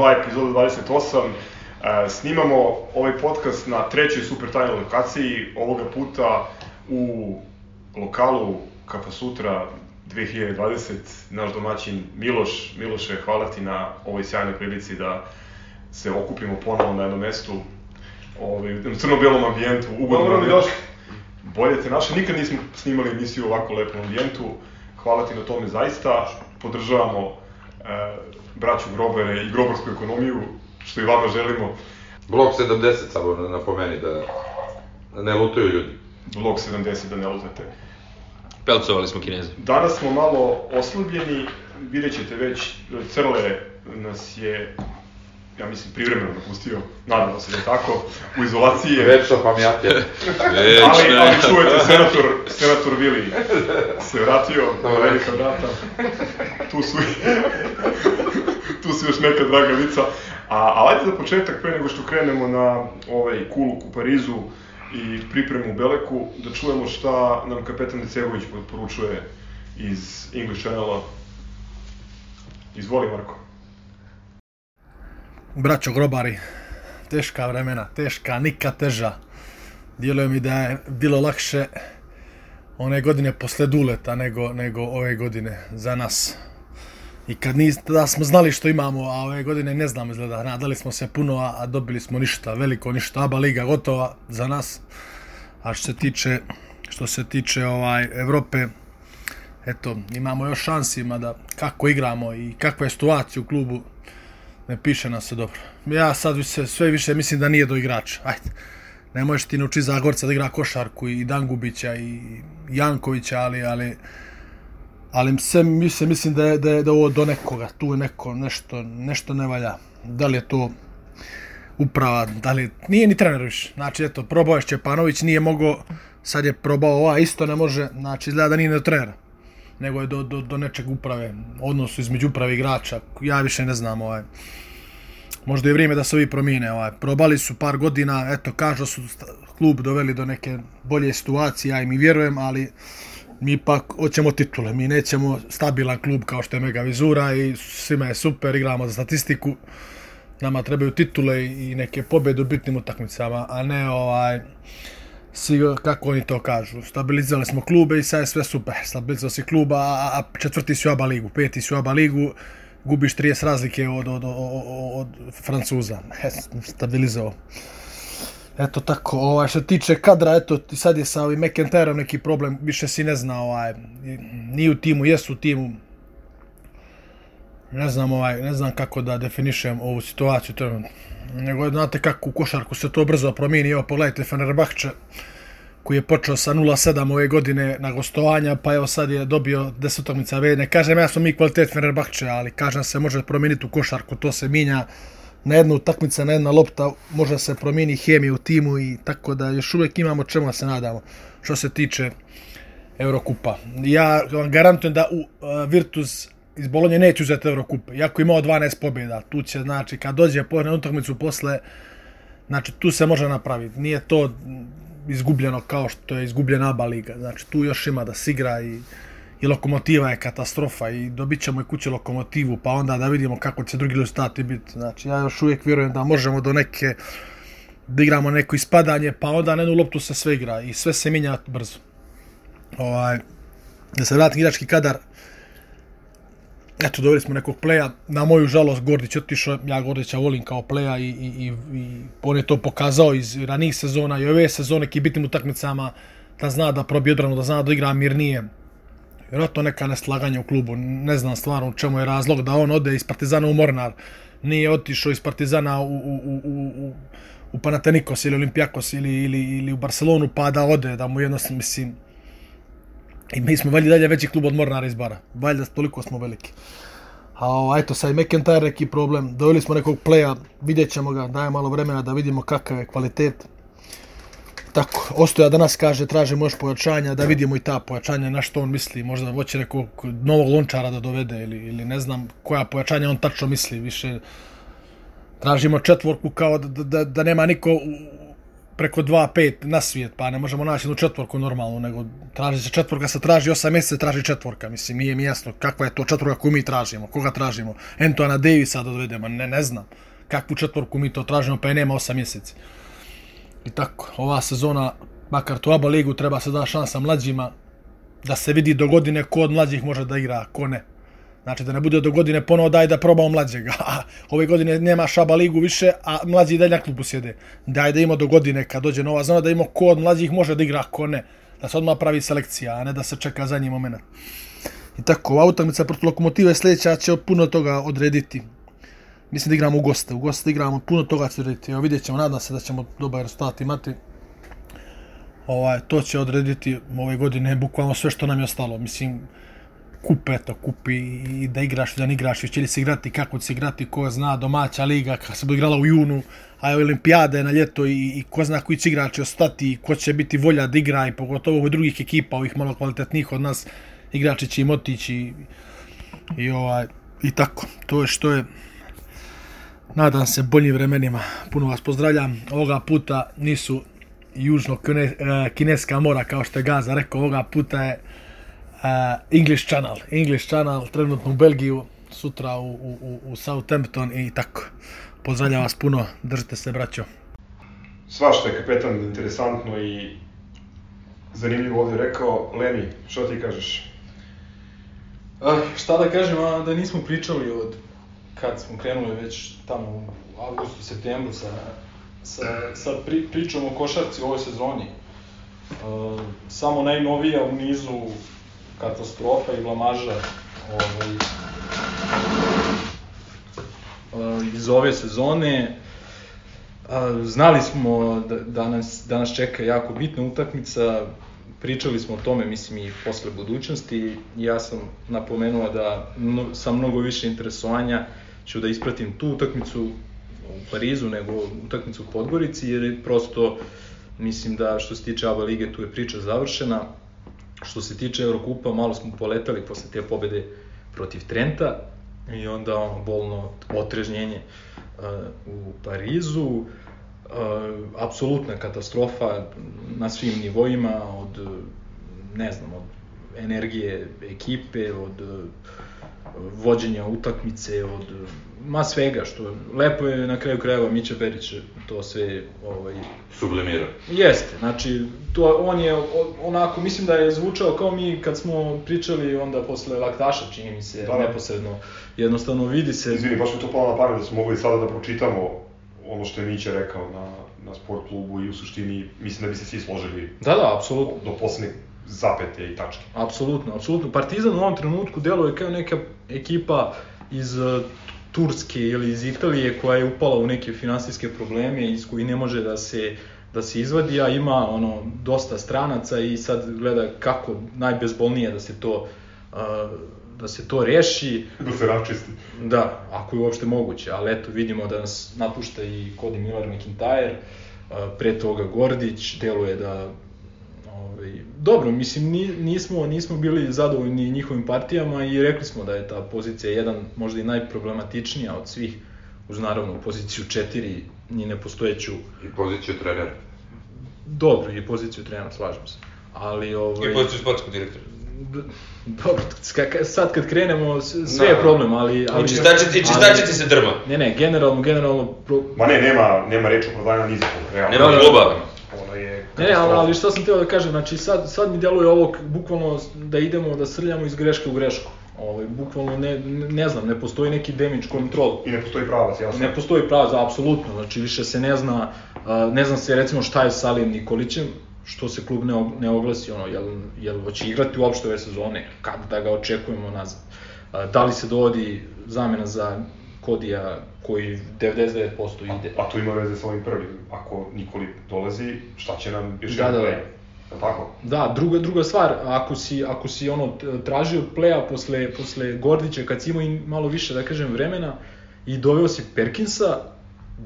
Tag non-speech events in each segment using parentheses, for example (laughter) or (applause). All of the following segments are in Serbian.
2 epizoda 28. E, snimamo ovaj podcast na trećoj super tajnoj lokaciji, ovoga puta u lokalu Kafa Sutra 2020. Naš domaćin Miloš, Miloše, hvala ti na ovoj sjajnoj prilici da se okupimo ponovo na jednom mestu ovaj, u crno-belom ambijentu, ugodno. Dobro. Bolje te naše, nikad nismo snimali emisiju u ovako lepom ambijentu. Hvala ti na tome zaista. Podržavamo e, braću Grobere i grobarsku ekonomiju, što i vama želimo. Blok 70 samo na- napomeni da, da ne lutuju ljudi. Blog 70 da ne lutate. Pelcovali smo kineze. Danas smo malo oslabljeni, vidjet ćete već, Crle nas je, ja mislim, privremeno napustio, nadamo se da je tako, u izolaciji je. Večno pamjatje. ali, ali čujete, senator, senator Vili se vratio, Dobro. velika vrata. Tu su, tu su još neka draga lica. A, a ajde za početak, pre nego što krenemo na ovaj kuluk u Parizu i pripremu u Beleku, da čujemo šta nam kapetan Decegović poručuje iz English Channela. Izvoli, Marko. Braćo grobari, teška vremena, teška, nikad teža. Djeluje mi da je bilo lakše one godine posle Duleta nego, nego ove godine za nas. I kad nis, da smo znali što imamo, a ove godine ne znamo izgleda, nadali smo se puno, a, a dobili smo ništa, veliko ništa, aba liga gotova za nas. A što se tiče, što se tiče ovaj Evrope, eto, imamo još šansi, mada kako igramo i kakva je situacija u klubu, ne piše nam se dobro. Ja sad više, sve više mislim da nije do igrača. Ajde. Ne možeš ti naučiti Zagorca da igra košarku i Dangubića i Jankovića, ali, ali, ali sve mislim, mislim da je, da je da je ovo do nekoga. Tu je neko, nešto, nešto ne valja. Da li je to uprava, da li, nije ni trener više. Znači, eto, probao je Šćepanović, nije mogao, sad je probao ova, isto ne može, znači, izgleda da nije do trenera nego je do, do, do nečeg uprave, odnosu između uprave igrača. Ja više ne znam, ovaj, možda je vrijeme da se ovi promijene. Ovaj. Probali su par godina, eto, kažu da su klub doveli do neke bolje situacije, ja im i vjerujem, ali mi ipak hoćemo titule, mi nećemo stabilan klub kao što je Mega Vizura i svima je super, igramo za statistiku. Nama trebaju titule i neke pobjede u bitnim utakmicama, a ne ovaj svi, kako oni to kažu, stabilizirali smo klube i sad je sve super. Stabilizirali si kluba, a, četvrti si u ABA ligu, peti si u ABA ligu, gubiš 30 razlike od, od, od, od, Francuza. E, stabilizao. Eto tako, ovaj, što tiče kadra, eto, sad je sa ovim McIntyreom neki problem, više si ne zna, ovaj, nije u timu, jesu u timu, ne znam, ovaj, ne znam kako da definišem ovu situaciju trenutno. Nego, znate kako u košarku se to brzo promijeni, evo pogledajte Fenerbahče, koji je počeo sa 0-7 ove godine na gostovanja, pa evo sad je dobio 10 utakmica već. Ne kažem ja smo mi kvalitet Fenerbahče, ali kažem se može promijeniti u košarku, to se minja na jednu utakmica, na jedna lopta, može se promijeni hemija u timu i tako da još uvijek imamo čemu da se nadamo što se tiče Eurokupa. Ja vam garantujem da u uh, Virtus iz Bolonje neće uzeti Eurokup, iako imao 12 pobjeda. Tu će, znači, kad dođe po na utakmicu posle, znači, tu se može napraviti. Nije to izgubljeno kao što je izgubljena ABA liga. Znači, tu još ima da se igra i, i lokomotiva je katastrofa i dobit ćemo i kuće lokomotivu, pa onda da vidimo kako će drugi rezultati biti. Znači, ja još uvijek vjerujem da možemo do neke da igramo neko ispadanje, pa onda na jednu loptu se sve igra i sve se minja brzo. Ovaj, da se vratim igrački kadar, eto, doveli smo nekog pleja, na moju žalost Gordić otišao, ja Gordića volim kao pleja i, i, i, i on je to pokazao iz ranijih sezona i ove sezone ki bitnim utakmicama da zna da probije odbranu, da zna da igra mirnije. Vjerojatno neka neslaganja u klubu, ne znam stvarno u čemu je razlog da on ode iz Partizana u Mornar, nije otišao iz Partizana u, u, u, u, u, Panathinaikos ili Olimpijakos ili, ili, ili u Barcelonu pa da ode, da mu jednostavno, mislim, I mi smo valjda dalje veći klub od Mornara iz Bara. Valjda toliko smo veliki. A o, eto, sad McIntyre neki problem. Doveli smo nekog playa, vidjet ćemo ga, daje malo vremena da vidimo kakav je kvalitet. Tako, Ostoja danas kaže, tražimo još pojačanja, da vidimo i ta pojačanja, na što on misli, možda hoće nekog novog lončara da dovede ili, ili ne znam koja pojačanja on tačno misli, više tražimo četvorku kao da, da, da nema niko preko 2-5 na svijet, pa ne možemo naći jednu četvorku normalno, nego traži se četvorka, se traži 8 mjeseca, traži četvorka, mislim, nije mi jasno kakva je to četvorka koju mi tražimo, koga tražimo, Antona Davisa da dovedemo, ne, ne znam kakvu četvorku mi to tražimo, pa je nema 8 mjeseci. I tako, ova sezona, makar to ABA ligu, treba se da šansa mlađima, da se vidi do godine ko od mlađih može da igra, ko ne. Znači da ne bude do godine ponovo daj da probamo mlađega. (laughs) A ove godine nema šaba ligu više, a mlađi dalje na klubu sjede. Daj da ima do godine kad dođe nova zona da ima ko od mlađih može da igra, ko ne. Da se odmah pravi selekcija, a ne da se čeka zadnji moment. I tako, ova utakmica protiv Lokomotive sljedeća će puno toga odrediti. Mislim da igramo u goste, u goste igramo, puno toga će odrediti. Evo vidjet ćemo, nadam se da ćemo dobar rezultat imati. Ovaj, to će odrediti ove godine bukvalno sve što nam je ostalo. Mislim, kup, eto, kupi i da igraš da ne igraš, će li se igrati, kako će se igrati, ko zna, domaća liga, kako se bude igrala u junu, a je olimpijade na ljeto i, i ko zna koji će igrači ostati, ko će biti volja da igra i pogotovo ovih drugih ekipa, ovih malo kvalitetnih od nas, igrači će im otići i, i, ovaj, i tako, to je što je nadam se boljim vremenima, puno vas pozdravljam, ovoga puta nisu južno kineska mora kao što je Gaza rekao, ovoga puta je English Channel. English Channel, trenutno u Belgiju, sutra u, u, u Southampton i tako. Pozdravljam vas puno, držite se braćo. Svašta je kapetan interesantno i zanimljivo ovdje rekao. Leni, što ti kažeš? Uh, šta da kažem, a da nismo pričali od kad smo krenuli već tamo u avgustu, septembru sa, sa, sa pri, pričom o košarci u ovoj sezoni. Uh, samo najnovija u nizu katastrofa i blamaža ovaj, iz ove sezone. Znali smo da, nas, da nas čeka jako bitna utakmica, pričali smo o tome, mislim, i posle budućnosti. Ja sam napomenuo da sa mnogo više interesovanja ću da ispratim tu utakmicu u Parizu nego utakmicu u Podgorici, jer je prosto, mislim da što se tiče ABA lige, tu je priča završena. Što se tiče Eurokupa, malo smo poletali posle te pobede protiv Trenta i onda ono bolno otrežnjenje uh, u Parizu. Uh, apsolutna katastrofa na svim nivoima, od, ne znam, od energije ekipe, od uh, vođenja utakmice, od ma svega, što lepo je na kraju krajeva Mića Berić to sve ovaj, sublimira. Jeste, znači, to, on je onako, mislim da je zvučao kao mi kad smo pričali onda posle Laktaša, čini mi se, da, da. neposredno, jednostavno vidi se... Izvini, baš mi to palo na pamet da smo mogli sada da pročitamo ono što je Mića rekao na, na sport klubu i u suštini mislim da bi se svi složili. Da, da, apsolutno. Do poslednjeg zapete i tačke. Apsolutno, apsolutno. Partizan u ovom trenutku deluje kao neka ekipa iz Turske ili iz Italije koja je upala u neke finansijske probleme iz koji ne može da se da se izvadi, a ima ono dosta stranaca i sad gleda kako najbezbolnije da se to da se to reši. Da se račisti. Da, ako je uopšte moguće, ali eto vidimo da nas napušta i Cody Miller McIntyre, pre toga Gordić, deluje da Ovaj, dobro, mislim, nismo, nismo bili zadovoljni njihovim partijama i rekli smo da je ta pozicija jedan možda i najproblematičnija od svih, uz naravno poziciju 4 ni nepostojeću... I poziciju trenera. Dobro, i poziciju trenera, slažem se. Ali, ovaj... I poziciju sportskog direktora. Dobro, sad kad krenemo, sve je da. problem, ali... ali I čistačiti, i čistačiti se drma. Ne, ne, generalno, generalno... Pro... Ma ne, nema, nema reč o prodajna ni za realno. Nema kluba. Ono je Ne, ali, ali što sam teo da kažem, znači sad, sad mi djeluje ovo bukvalno da idemo da srljamo iz greške u grešku. Ovaj, bukvalno ne, ne znam, ne postoji neki damage control. I ne postoji pravac, jasno. Ne postoji pravac, apsolutno, znači više se ne zna, ne zna se recimo šta je sa Alijem Nikolićem, što se klub ne, ne oglasi, ono, jel, jel hoće igrati uopšte ove sezone, kada da ga očekujemo nazad. Da li se dovodi zamena za Kodija koji 99% ide. A, a to ima veze sa ovim prvim. Ako Nikoli dolazi, šta će nam još da, jedan da, play? Da. tako? Da, druga, druga stvar, ako si, ako si ono tražio playa posle, posle Gordića, kad si imao i malo više, da kažem, vremena, i doveo si Perkinsa,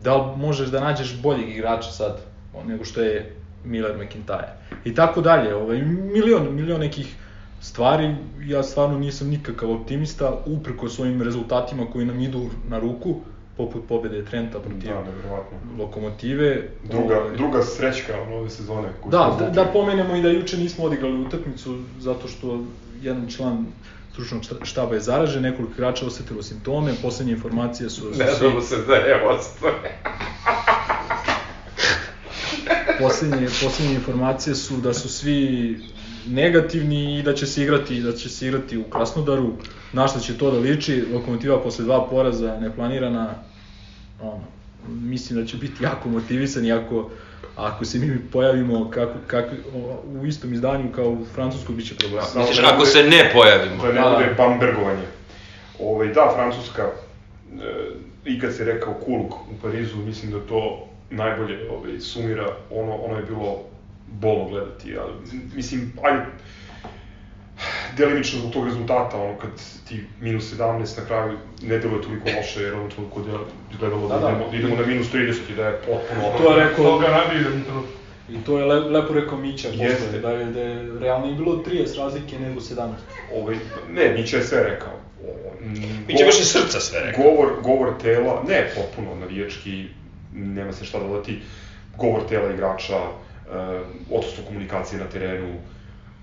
da li možeš da nađeš boljeg igrača sad, nego što je Miller McIntyre. I tako dalje, ovaj, milion, milion nekih stvari, ja stvarno nisam nikakav optimista, upreko svojim rezultatima koji nam idu na ruku, poput pobede Trenta protiv Da. Lokomotive. Druga, Ovaj, druga srećka ove sezone. koju Da, da, da pomenemo i da juče nismo odigrali utakmicu zato što jedan član stručnog šta- štaba je zaražen, nekoliko igrača osetilo simptome, poslednje informacije su, Ne da mu se daje odstoj. poslednje, poslednje informacije su da su svi negativni i da će se igrati da će se igrati u Krasnodaru. Na šta će to da liči? Lokomotiva posle dva poraza neplanirana ono, mislim da će biti jako motivisan i ako ako se mi pojavimo kako, kako, u istom izdanju kao u Francuskoj biće problema. Misliš, da ako se ne pojavimo. Da ne Da, da. bude bambergovanje. Ovaj, da, Francuska, e, i kad se rekao Kulk u Parizu, mislim da to najbolje ovaj, sumira, ono, ono je bilo bolno gledati, ali mislim, ajde, delimično zbog tog rezultata, ono kad ti minus 17 na kraju ne deluje toliko loše, jer ono toliko je gledalo da, Da, da. idemo, da idemo na minus 30 i da je potpuno... To je rekao, Toga radi jedan trenutku. i to je le, lepo rekao Mića posle, da je, da je realno i bilo 30 razlike nego 17. Ovaj, ne, Mića je sve rekao. O, go- baš iz srca sve rekao. Govor, govor tela, ne potpuno navijački, nema se šta dodati, govor tela igrača, odsustvo komunikacije na terenu,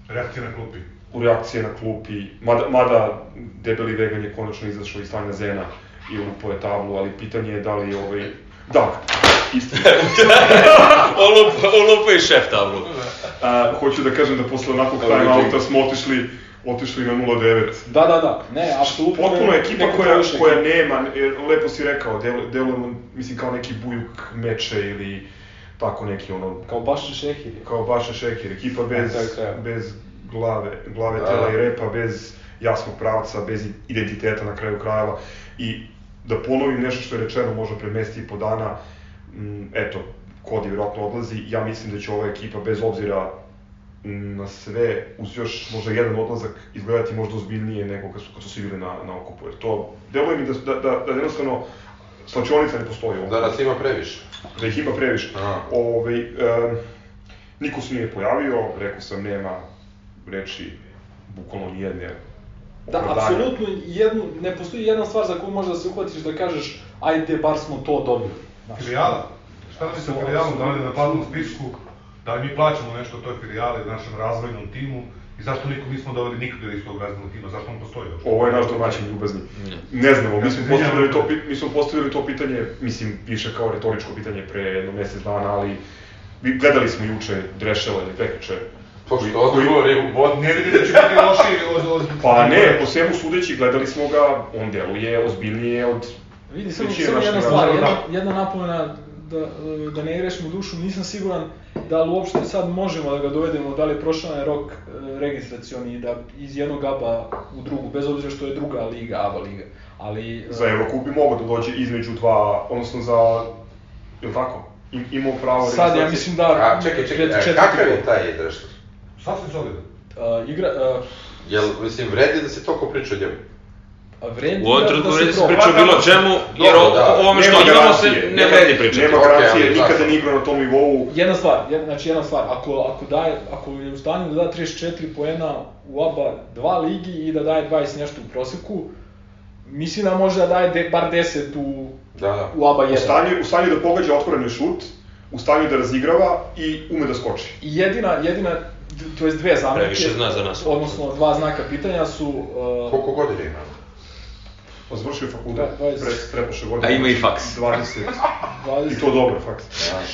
Reakcija na klupi. u reakcije na klupi, mada, mada debeli vegan je konačno izašao iz stanja zena i lupo je tablu, ali pitanje je da li je ovaj... Da, istina. (laughs) Olupa, olupa i šef tablu. A, hoću da kažem da posle onakvog time-outa smo otišli, otišli na 0-9. Da, da, da, ne, apsolutno. Potpuno ekipa koja, koja nema, jer lepo si rekao, del, delujemo, mislim, kao neki bujuk meče ili tako neki ono, Kao baš šehir. kao Baša Šekir, ekipa bez, kraju krajeva. bez glave, glave Da. tela i repa, bez jasnog pravca, bez identiteta na kraju krajeva. I da ponovim nešto što je rečeno možda pre mesti i po dana, mm, eto, Kodi vjerojatno odlazi, ja mislim da će ova ekipa bez obzira na sve, uz još možda jedan odlazak, izgledati možda ozbiljnije nego kad su, kad su svi bili na, na okupu. Jer to, deluje mi da, da, da, da jednostavno slačionica ne postoji ovdje Da nas ima previše. Da ih ima previše. Aha. Ovaj, um, niko se nije pojavio, rekao sam nema reči, bukvalno nijedne Da, apsolutno jednu, ne postoji jedna stvar za koju možeš da se uhvatiš da kažeš ajde, bar smo to dobili. Filijala. Šta bi sa filijalom, da li je na platnom spisku, da li mi plaćamo nešto toj filijali, našem razvojnom timu i zašto nikog nismo doveli nikada iz tog razvojnog tima, zašto on postoji još? Ovo je naš domaćin ljubazni. Ne znamo, mi smo postavili to, mi smo postavili to pitanje, mislim, više kao retoričko pitanje pre jedno mesec dana, ali vi- gledali smo juče Drešela ili prekriče. Pošto odgovor je u bod. Ne vidim da će biti lošiji od... od Pa ne, po svemu sudeći, gledali smo ga, on deluje ozbiljnije od Vidi, samo, samo jedna stvar, jedna, Da. jedna napomena da, da ne grešimo dušu, nisam siguran da li uopšte sad možemo da ga dovedemo, da li je prošao je rok e, registracioni da iz jednog ABA u drugu, bez obzira što je druga liga, ABA liga. Ali, e, Za Eurocup bi mogao da dođe između dva, odnosno za, jel tako? Im, imao pravo sad ja mislim da... A, čekaj, čekaj, a četvrti kakav je taj Drešler? Sasvim solidan. Uh, igra, uh, Jel, mislim, vredi da se toliko priča o njemu? A vredi U ovom da- trenutku da vredi se proba. priča o bilo čemu, jer o, da. ovome što imamo se ne nema- vredi pričati. Nema garancije, nikada nije igrao na tom nivou. Jedna stvar, jedna, znači jedna stvar, ako, ako, daje, ako je u stanju da da 34 poena u ABA 2 ligi i da daje 20 nešto u proseku, mislim da može da daje de, bar 10 u, Da, da. u ABA 1. U stanju, u stanju da pogađa otvoreni šut, u stanju da razigrava i ume da skoči. I jedina, jedina, to jest dve zamerke, Previše zna za nas. odnosno dva znaka pitanja su... Uh, Koliko godina ima? Pa završio je fakultet Da, 20. pre, prepoše godine. A ima i faks. 20. 20, (laughs) I to dobro, faks.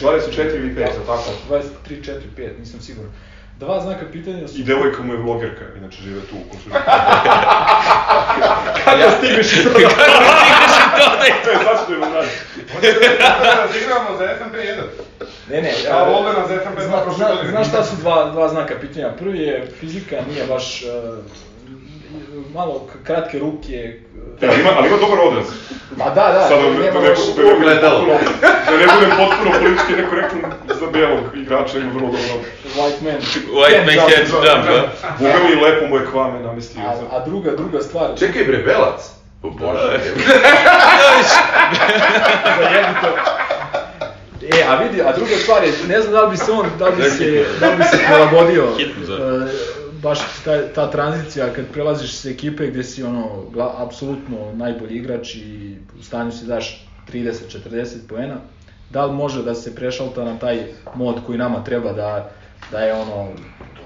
24 ili 5, za tako? 23, 4, 5, nisam siguran. Dva znaka pitanja su... I devojka mu je vlogerka, inače žive tu u Kosovu. (laughs) Kada stigneš i to (laughs) da... E, sad ću da imam dalje. da razigramo za FNP 1. Ne, ne, Kao e, Logana za FNP Zna, prošle zna, godine. znaš šta su dva, dva znaka pitanja? Prvi je fizika, nije baš e, malo kratke ruke. E, ali ima, ali ima dobar odraz. Ma da, da, Sad da, nema da, ne, baš... da, ne, Ogledalo. potpuno, da ne budem potpuno politički nekorektan za belog igrača, ima vrlo dobro. White man. White man Can't jump. jump, da. Boga mi lepo mu je kvame namestio. A, a druga, druga stvar... Čekaj bre, Belac! O Bože, Zajebi to. E, a vidi, a druga stvar je, ne znam da li bi se on, da li bi se, da li bi se prilagodio, baš ta, ta tranzicija kad prelaziš s ekipe gde si ono, gla, apsolutno najbolji igrač i u stanju si daš 30-40 poena, da li može da se prešalta na taj mod koji nama treba da, da je ono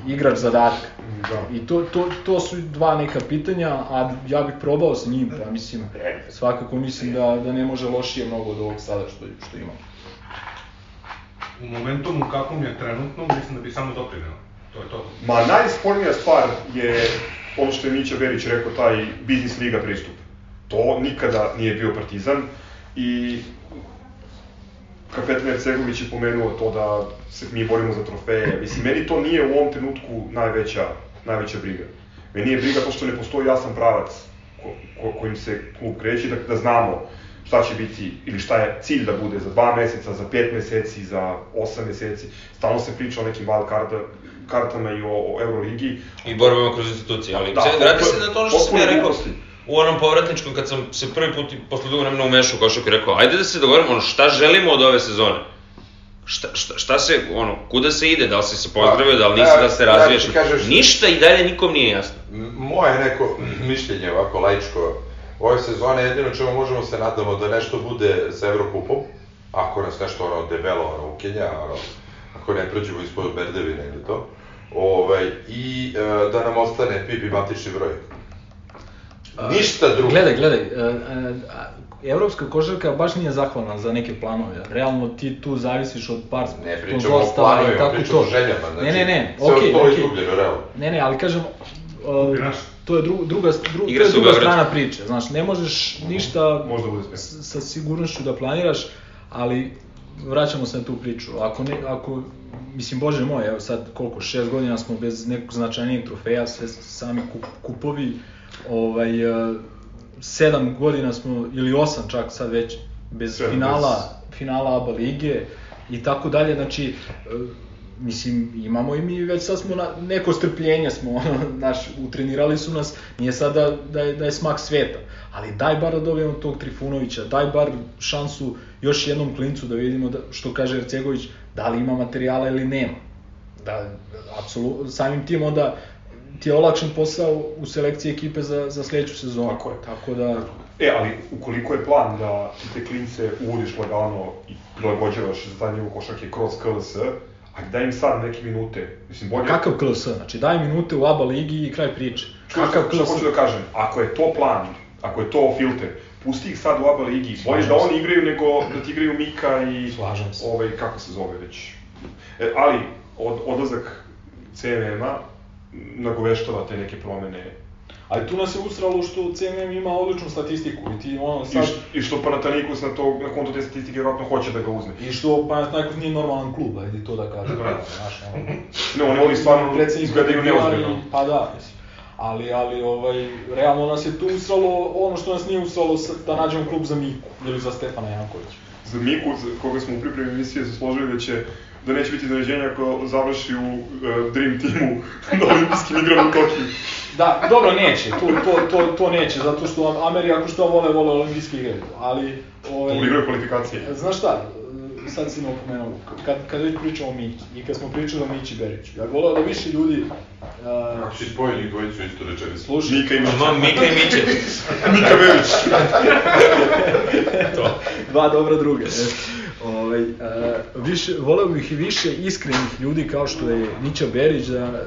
igrač zadatka. Da. I to, to, to su dva neka pitanja, a ja bih probao sa njim, pa mislim, svakako mislim da, da ne može lošije mnogo od ovog sada što, što imamo. U momentumu kakvom je trenutno, mislim da bi samo doprineo. To je to. Ma najspornija stvar je ono što je Mića Berić rekao, taj biznis liga pristup. To nikada nije bio Partizan i kapetan Ercegović je pomenuo to da se mi borimo za trofeje. Mislim, meni to nije u ovom trenutku najveća, najveća briga. Meni je briga to što ne postoji jasan pravac ko, ko, kojim se klub kreće, da, da znamo šta će biti ili šta je cilj da bude za dva meseca, za pet meseci, za osam meseci. Stalno se priča o nekim wild karta, kartama i o, o Euroligi. I borbama kroz institucije, ali Da, da, vrati se na to što sam ja rekao gluposti. u onom povratničkom kad sam se prvi put posle dugo vremena umešao u košarku i rekao ajde da se dogovorimo ono šta želimo od ove sezone. Šta, šta, šta se, ono, kuda se ide, da li si se pozdravio, da li nisi, da se da, kažeš- ništa i dalje nikom nije jasno. Moje neko (laughs) mišljenje, ovako laičko, ove sezone jedino čemu možemo se nadamo da nešto bude sa Eurokupom, ako nas nešto ono debelo ono ukenja, ono, ako ne prođemo ispod Merdevine ili to, ovaj, i e, da nam ostane PIP i matični broj. Ništa drugo. Gledaj, gledaj, e, e, evropska košarka baš nije zahvalna za neke planove. Realno ti tu zavisiš od par Ne pričamo o sponzorstava i planovima, tako pričamo o to. željama, znači, ne, ne, ne, okej, to okej. Ne, ne, ali kažem, uh, Naš. to je dru, druga, dru, to Igra je se u druga Beogradu. strana priče. Znaš, ne možeš ništa Možda bude sve. sa sigurnošću da planiraš, ali vraćamo se na tu priču. Ako ne, ako, mislim, bože moj, evo sad koliko, šest godina smo bez nekog značajnijeg trofeja, sve sami kup, kupovi, ovaj, uh, sedam godina smo, ili osam čak sad već, bez Sedam, finala, finala ABA lige i tako dalje, znači, e, mislim, imamo i mi već sad smo na, neko strpljenje smo, (laughs) ono, naš, utrenirali su nas, nije sad da, da, je, da je smak sveta, ali daj bar da dobijemo tog Trifunovića, daj bar šansu još jednom klincu da vidimo da, što kaže Ercegović, da li ima materijala ili nema. Da, apsolutno, samim tim onda ti je olakšan posao u selekciji ekipe za, za sledeću sezonu. Tako je. Tako da, E, ali ukoliko je plan da ti te klince uvodiš lagano i prilagođavaš za taj nivo košarke kroz KLS, a daj im sad neke minute. Mislim, bolje... kakav KLS? Znači daj minute u ABA ligi i kraj priče. Kakav Kakav što KLS? hoću da kažem, ako je to plan, ako je to filter, pusti ih sad u ABA ligi, bolje da oni igraju nego da ti igraju Mika i... Slažem se. Ovaj, kako se zove već. E, ali, od, odlazak CMM-a nagoveštava te neke promene Ali tu nas je usralo što CMM ima odličnu statistiku i ti ono I, sad... š, I što Panathinaikos na, to, na konto te statistike vjerojatno hoće da ga uzme. I što Panathinaikos nije normalan klub, ajde to da kažem. Znaš, ono, (laughs) Ne, oni, oni stvarno izgledaju neozbiljno. i- Pa da, mislim. Ali, ali, ovaj, realno nas je tu usralo ono što nas nije usralo da nađemo klub za Miku ili za Stefana Jankovića. Za Miku, za koga smo u pripremi emisije se složili da će da neće biti iznenađenja ako završi u uh, Dream Teamu (laughs) na olimpijskim igrama u Tokiju. Da, dobro, neće, to, to, to, to neće, zato što Ameri ako što vole, vole olimpijske igre, ali... Ovaj, To igraju kvalifikacije. Znaš šta, sad si me opomenuo, kad, kad već pričamo o Miki i kad smo pričali o Mići Beriću, ja bih voleo da više ljudi uh, Znači, spojili dvojicu isto rečenicu. slušaju. Mika ima No, Mika i Miće. Mika Verić. (laughs) Dva dobra druga. E. Ovaj, uh, više, voleo bih i više iskrenih ljudi kao što je Mića Berić da e,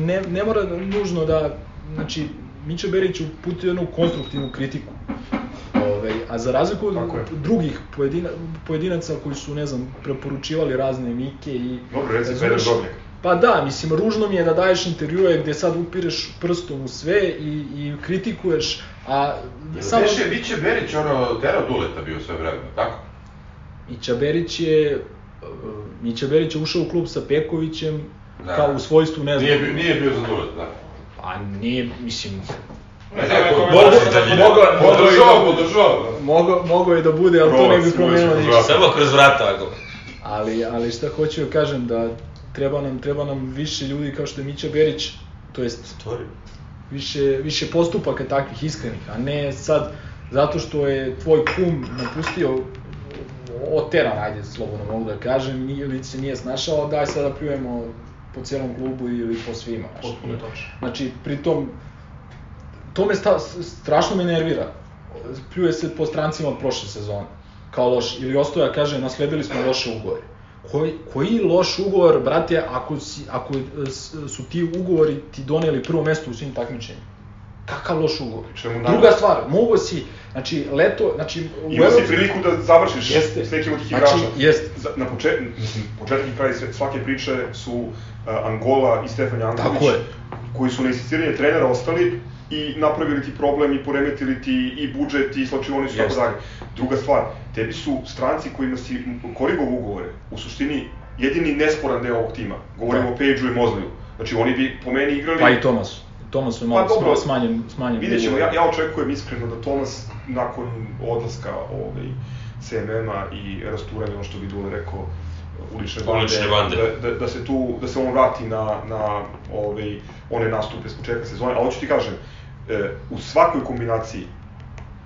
ne, ne mora nužno da, znači, Mića Berić uputio jednu konstruktivnu kritiku. Ove, a za razliku od drugih pojedina, pojedinaca koji su, ne znam, preporučivali razne mike i... Dobro, reci, Drobnjak. Pa da, mislim, ružno mi je da daješ intervjue gde sad upireš prstom u sve i, i kritikuješ, a Samo... Beše, Biće Berić, ono, terao Duleta bio sve vremena, tako? Mića Berić je, Mića Berić je ušao u klub sa Pekovićem Da. kao u svojstvu, ne znam. Nije, nije bio za Dulet, da. A nije, mislim, mogao mogo je da bude, ali to ne bi promenilo ništa. Samo kroz vrata ako. Ali, ali šta hoću da kažem, da treba nam, treba nam više ljudi kao što je Mića Berić, to jest više, više postupaka takvih iskrenih, a ne sad zato što je tvoj kum napustio oteran, ajde, slobodno mogu da kažem, ili se nije snašao, daj sad da pljujemo po cijelom klubu ili po svima. Potpuno točno. Znači, pritom, to me sta, strašno me nervira. pljuje se po strancima od prošle sezone, kao loš, ili Ostoja kaže, nasledili smo loše ugovore. Koji, koji loš ugovor, brate, ako, si, ako e, su ti ugovori ti doneli prvo mesto u svim takmičenjima? Kakav loš ugovor? Čemu Druga najbolje? stvar, mogo si, znači, leto, znači... Imao si priliku da završiš Jeste. s nekim od tih Znači, igrača. jeste. Za, na počet, mislim, početak i kraj svake priče su uh, Angola i Stefan Janković, Tako je. koji su na insistiranje trenera ostali i napravili ti problem i poremetili ti i budžet i slačionicu i tako Jeste. dalje. Druga stvar, tebi su stranci kojima si korigovao ugovore, u suštini jedini nesporan deo ovog tima. Govorimo Da. o Pageu i Mozliju. Znači oni bi po meni igrali... Pa i Tomas. Tomas je malo Pa dobro, smanjen, smanjen. Vidjet ćemo, ja, ja očekujem iskreno da Tomas nakon odlaska ovaj, CMM-a i rasturanja, ono što bi Dule rekao, ulične bande, Ulične bande. Da, da, da, se tu, da se on vrati na, na ovaj, one nastupe s početka sezone, ali hoću ti kažem, e, u svakoj kombinaciji,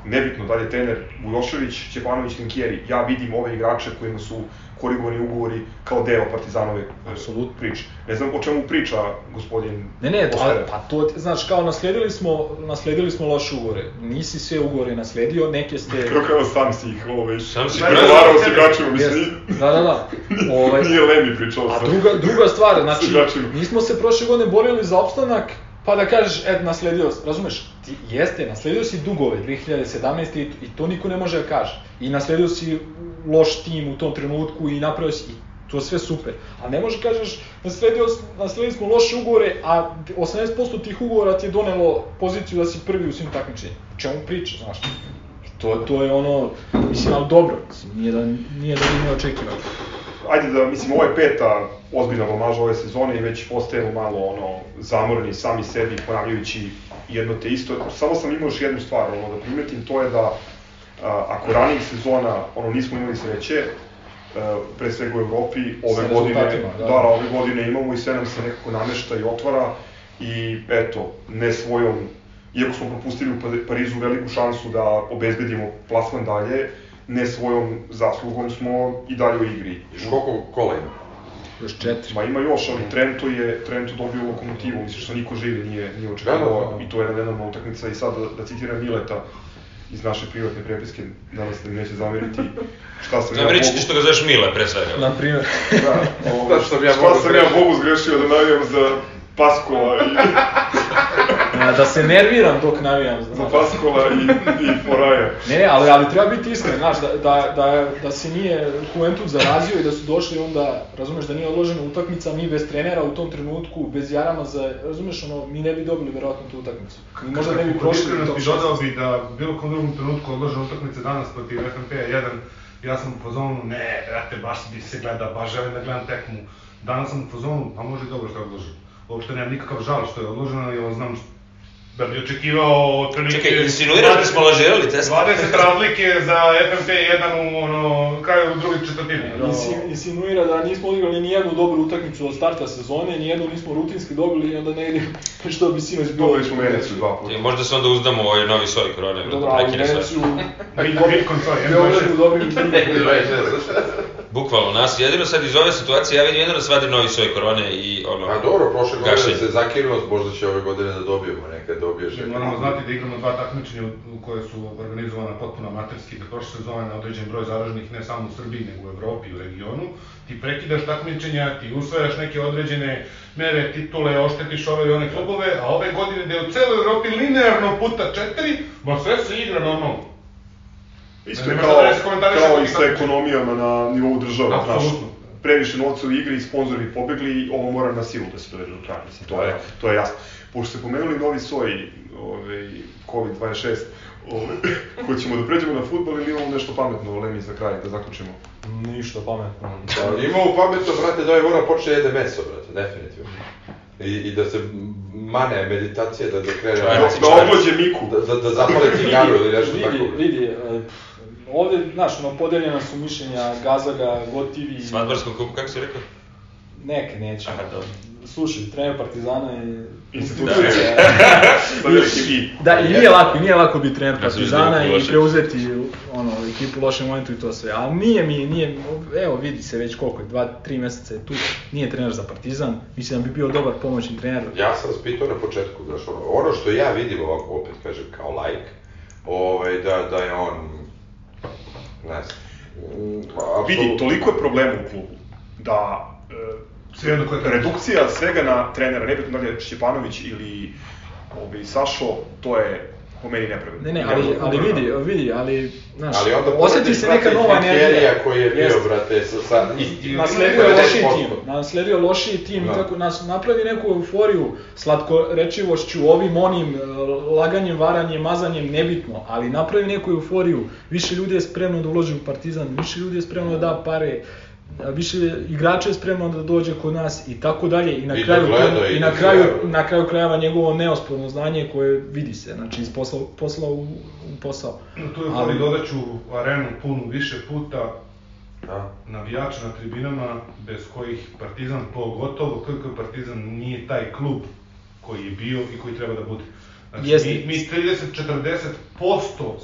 nebitno da li je trener Vujošević, Ćepanović, Linkjeri, ja vidim ove igrače kojima su korigovani ugovori kao deo Partizanove e, Apsolutno. priče. Ne znam o čemu priča gospodin Ne, ne, Ostoja. pa, pa to, znaš, kao nasledili smo, nasledili smo loše ugovore. Nisi sve ugovore nasledio, neke ste... Kako kao sam si ih, ovaj, Sam si preuzeo s igračima, mislim. Da, da, da. Ovaj, (laughs) nije Lemi pričao a sam. druga, druga stvar, (laughs) znači, nismo se prošle godine borili za opstanak, pa da kažeš, et, nasledio, si, razumeš, ti jeste, nasledio si dugove 2017. i, i to niko ne može da kaže. I nasledio si loš tim u tom trenutku i napravio si, i to sve super. A ne može kažeš, nasledio, nasledili smo loše ugovore, a 80% tih ugovora ti je donelo poziciju da si prvi u svim takmičenjima. Čemu priča, znaš? To, to je ono, mislim, ali dobro, mislim, nije da, nije da nije očekivano. Ajde da, mislim, ovo je peta ozbiljna blamaža ove sezone i već postajemo malo ono, zamorni sami sebi ponavljajući jedno te isto. Samo sam imao još jednu stvar ono, da primetim, to je da ako ranijih sezona ono, nismo imali sreće, a, pre svega u Evropi, ove Sa godine, da. da. da, ove godine imamo i sve nam se nekako namešta i otvara i eto, ne svojom, iako smo propustili u Pa- Parizu veliku šansu da obezbedimo plasman dalje, ne svojom zaslugom smo i dalje u igri. Još koliko kola ima? Još četiri. Ma ima još, ali Trento je Trento dobio lokomotivu, mislim što niko živi nije, nije očekivao Da, da, da. i to je jedna utakmica i sad da, da citiram Mileta iz naše privatne prepiske, danas da mi neće zameriti šta sam ti Bogu- što ga zoveš Mile, pre svega. Na primjer. Da, što sam ja šta sam ja. Bogu zgrešio da navijam za Paskola i, (laughs) Da se nerviram dok navijam. za Znaš. Paskola i, i Foraja. Ne, ne, ali, ali treba biti iskren, znaš, da, da, da, da se nije Juventus zarazio i da su došli onda, razumeš, da nije odložena utakmica, mi bez trenera u tom trenutku, bez Jarama za, razumeš, ono, mi ne bi dobili verovatno tu utakmicu. Mi možda ne bi prošli top 16. dodao bi da bilo kom drugom trenutku odložena utakmica danas protiv FNP-a 1, ja sam u fazonu, ne, brate, baš bi se gleda, baš želim da gledam tekmu. Danas sam u fazonu, pa može i dobro što je odloženo. Uopšte nemam nikakav žal što je odloženo, jer znam što da bi očekivao otprilike... Čekaj, insinuiraš da smo lažirali test? 20 razlike za FNP 1 u ono, kraju druge četvrtine. Insi- insinuira da nismo odigrali ni jednu dobru utakmicu od starta sezone, ni jednu nismo rutinski dobili i onda ne idemo (laughs) što bi sinoć bilo. Dobili smo Veneciju dva puta. E, Možda se onda uzdamo ovaj novi soj korone, da (laughs) (laughs) Dobro, ali. Veneciju, Bitcoin, sorry, Beogradu dobrim Bukvalno, nas jedino sad iz ove situacije, ja vidim jedino da se vadi novi soj korone i ono... A dobro, prošle godine gašenje. se zakinuo, možda će ove godine da dobijemo, nekad dobiješ. Mi moramo znati da igramo dva takmičenja u- u koje su organizovana potpuno amaterski, da prošle sezone na određen broj zaraženih ne samo u Srbiji, nego u Evropi i u regionu. Ti prekidaš takmičenja, ti usvajaš neke određene mere, titule, oštetiš ove i one klubove, a ove godine da je u celoj Evropi linearno puta četiri, ma sve se igra normalno. Isto je kao, da kao i sa ekonomijama na nivou država, znaš, previše novca u igri, sponzori bi pobegli, ovo mora na silu da se dovede do kraja, mislim, to je, to je jasno. Pošto ste pomenuli novi soj, ovaj, COVID-26, ovaj, (clears throat) hoćemo da pređemo na futbol ili imamo nešto pametno, Lemi, za kraj, da zaključimo? Ništa pametno. Pa, Imao pametno, brate, da ovaj mora počne jede meso, brate, definitivno. I, I da se mane meditacija, da, da krene... Da, Čvarci. da oblođe Miku. Da, da, da zapale cigaru ili nešto tako. Vidi, e, ovde, znaš, ono, podeljena su mišljenja Gazaga, GoTV... Svatbarskom kupu, kako si rekao? Neke, neće. Aha, dobro. Slušaj, trener Partizana je Institucija. Velikim (laughs) i. Da, i nije lako, nije lako biti trener Partizana izgledao i preuzeti ono, ekipu u lošem momentu i to sve. Ali nije mi, nije, evo vidi se već koliko je, dva, tri meseca je tu, nije trener za Partizan, mislim da bi bio dobar pomoćni trener. Ja sam vas pitao na početku, znaš, ono, ono što ja vidim ovako, opet kažem, kao lajk, ovaj, da, da je on, ne znam, mm, Vidi, toliko je problema u klubu da e, Svejedno ko je trener. redukcija svega na trenera, nebitno da li je Šćepanović ili ovaj, Sašo, to je po meni nepravedno. Ne, ne, ali, ali vidi, vidi, ali, znaš, Ali onda osjeti se neka nova energija. koji je bio, Jeste. brate, sa, sa isti. Nasledio je 50%. lošiji tim, nasledio je lošiji tim, Da. tako nas napravi neku euforiju, slatkorečivošću, ovim onim, e, laganjem, varanjem, mazanjem, nebitno, ali napravi neku euforiju, više ljudi je spremno da uloži u Partizan, više ljudi je spremno da da pare, više igrača je spremno da dođe kod nas i tako dalje i na I da kraju gleda i i da na kraju na kraju krajeva njegovo neosporno znanje koje vidi se znači iz posla, posla u, u posao. Tu je Ali- ali dodaću arenu punu više puta, Da. navijača na tribinama, bez kojih Partizan, pogotovo KK Partizan nije taj klub koji je bio i koji treba da bude. Znači, Jeste. mi, mi 30-40%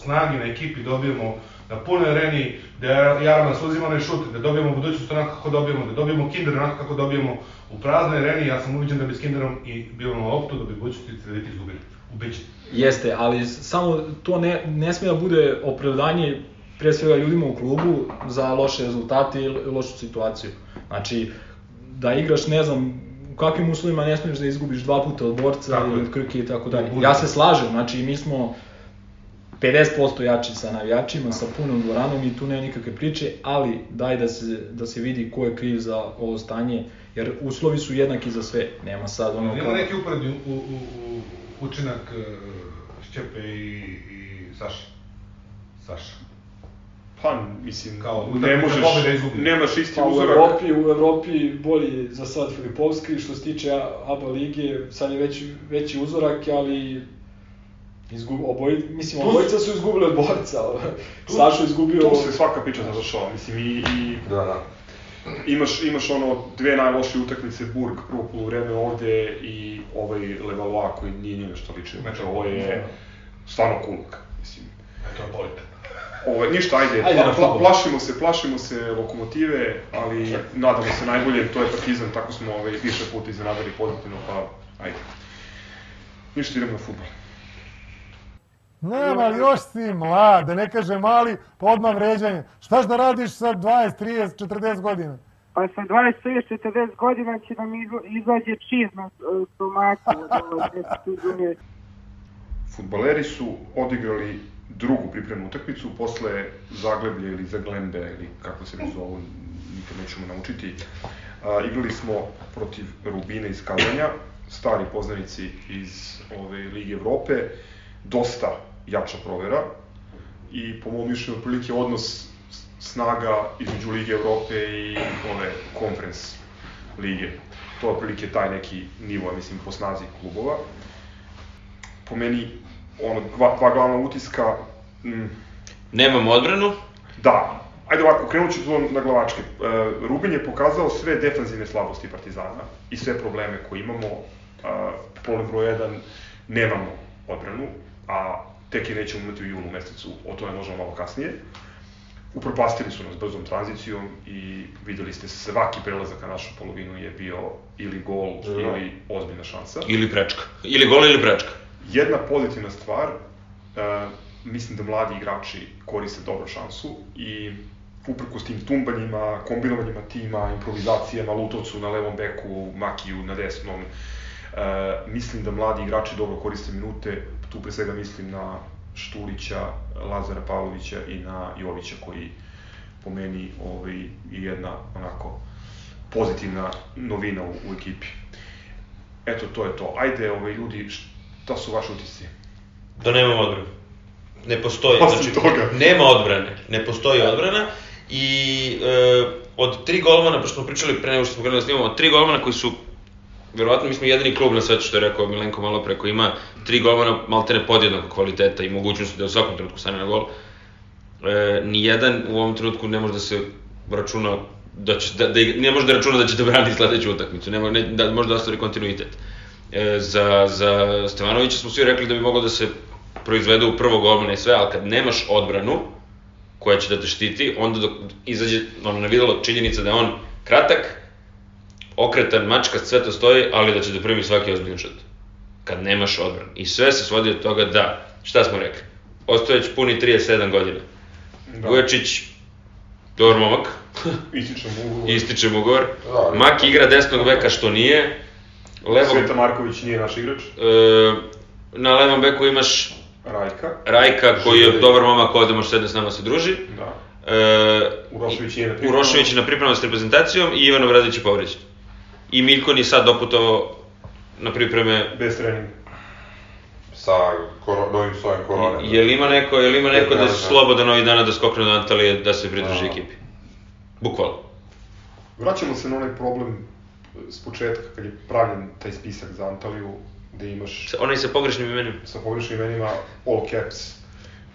snage na ekipi dobijemo na punoj areni, da Jaran nas uzima onaj šut, da dobijemo budućnost onako kako dobijemo, da dobijemo Kinder onako kako dobijemo u praznoj areni, ja sam ubeđen da bi s Kinderom i bilo na loptu, da bi budućnosti Cedevita izgubili. Ubeđen. Jeste, ali samo to ne, ne sme da bude opravdanje pre svega ljudima u klubu za loše rezultate i lošu situaciju. Znači, da igraš, ne znam, u kakvim uslovima ne smiješ da izgubiš dva puta od borca Tako ili od Krke i tako dalje. Ja se slažem, znači mi smo 50% jači sa navijačima, sa punom dvoranom i tu nema nikakve priče, ali daj da se, da se vidi ko je kriv za ovo stanje, jer uslovi su jednaki za sve. Nema sad ono Ima kao... neki uporedni u, u, u, učinak uh, Šćepe i, i Saša. Saša. Pa, mislim, Kao, ne možeš, izgubi. nemaš isti Pa u uzorak. Evropi, u Evropi bolji za sad Filipovski, što se tiče ABA lige, sad je veći, veći uzorak, ali izgub, oboj, mislim, Tu- obojica su izgubili od borca. Sašo je izgubio... Tu se svaka priča završava, mislim, i, i Da, da. imaš, imaš ono dve najlošije utakmice, Burg, prvo poluvreme ovde i ovaj Levallois koji nije ni nešto ličio. Znači, ovo je stvarno kulak, mislim. Metropolitan. Ovo, ništa, ajde, Ajde pla, fudbal. plašimo se, plašimo se lokomotive, ali nadamo se najbolje, to je Partizan, tako smo ovaj, više puta iznenadili pozitivno, pa ajde. Ništa, idemo na fudbal. Nema, još si mlad, da ne kaže mali, pa odmah vređanje. Štaš da radiš sa 20, 30, 40 godina? Pa sa 20-40 godina će nam izla- izađe čir na e, stomaku. Futbaleri su odigrali drugu pripremnu utakmicu posle Zagleblje ili Zaglembe ili kako se mi zovu, nikad nećemo naučiti. A, igrali smo protiv Rubine iz Kazanja, stari poznanici iz ove Lige Evrope, dosta jača provera i po mom mišljenju otprilike odnos snaga između Lige Evrope i ove Conference lige. To je otprilike taj neki nivo, mislim, po snazi klubova po meni ono, dva, dva glavna utiska, mm, Nemamo odbranu, da, ajde ovako, krenut ću to na glavačke. E, Rubin je pokazao sve defanzivne slabosti Partizana i sve probleme koje imamo. E, problem broj 1, nemamo odbranu, a tek je nećemo imati u junu mesecu, o tome možemo malo kasnije. Upropastili su nas brzom tranzicijom i videli ste svaki prelazak na našu polovinu je bio ili gol Da. ili ozbiljna šansa. ili prečka. Ili gol ili prečka. Jedna pozitivna stvar, uh, mislim da mladi igrači koriste dobro šansu i uprkos tim tumbanjima, kombinovanjima tima, improvizacijama, Lutovcu na levom beku, Makiju na desnom, uh, mislim da mladi igrači dobro koriste minute, tu pre svega mislim na Štulića, Lazara Pavlovića i na Jovića koji po meni ovaj, je jedna onako pozitivna novina u, u ekipi. Eto, to je to. Ajde, ovaj, ljudi, šta su vaši utisci? Da nemamo odbranu. Ne postoji, Osim znači, toga. nema odbrane, ne postoji odbrana i e, od tri golmana, pošto smo pričali pre nego što smo krenuli da snimamo, od tri golmana koji su, verovatno mi smo jedini klub na svetu što je rekao Milenko malo pre, koji ima tri golmana maltene podjednako kvaliteta i mogućnosti da u svakom trenutku stane na gol. E, nijedan u ovom trenutku ne može da se računa da će, da, da, ne može da računa da će da brani sledeću utakmicu, ne, ne, da može da ostvari kontinuitet. E, za, za Stevanovića smo svi rekli da bi moglo da se proizvede u prvo golmana i sve, ali kad nemaš odbranu koja će da te štiti, onda dok izađe ono na videlo činjenica da je on kratak, okretan, mačkast, sve to stoji, ali da će da primi svaki ozbiljan šut. Kad nemaš odbranu. I sve se svodi od toga da, šta smo rekli? ostaje već puni 37 godina. Da. Vujačić, dobar momak, (laughs) Ističem ugovor. ističe mu ugovor. Da, ali- Maki igra desnog beka što nije. Levo, Sveta Marković nije naš igrač. e, na levom beku imaš Rajka. Rajka koji je dobar momak, ovde može sedne s nama se druži. Da. E, Urošević nije na pripremama. Urošević je na pripremama s reprezentacijom i Ivan Obradović je povređen. I Miljkon je sad doputovao na pripreme. Bez treninga. Sa koro, novim sojem korone. Je li ima neko, je li ima neko da je da. slobodan ovih dana da skokne do Antalije da se pridruži Da. ekipi? Bukvalno. Vraćamo se na onaj problem s početka kad je pravljen taj spisak za Antaliju, gde imaš Sa- Onaj sa pogrešnim imenima. sa pogrešnim imenima All Caps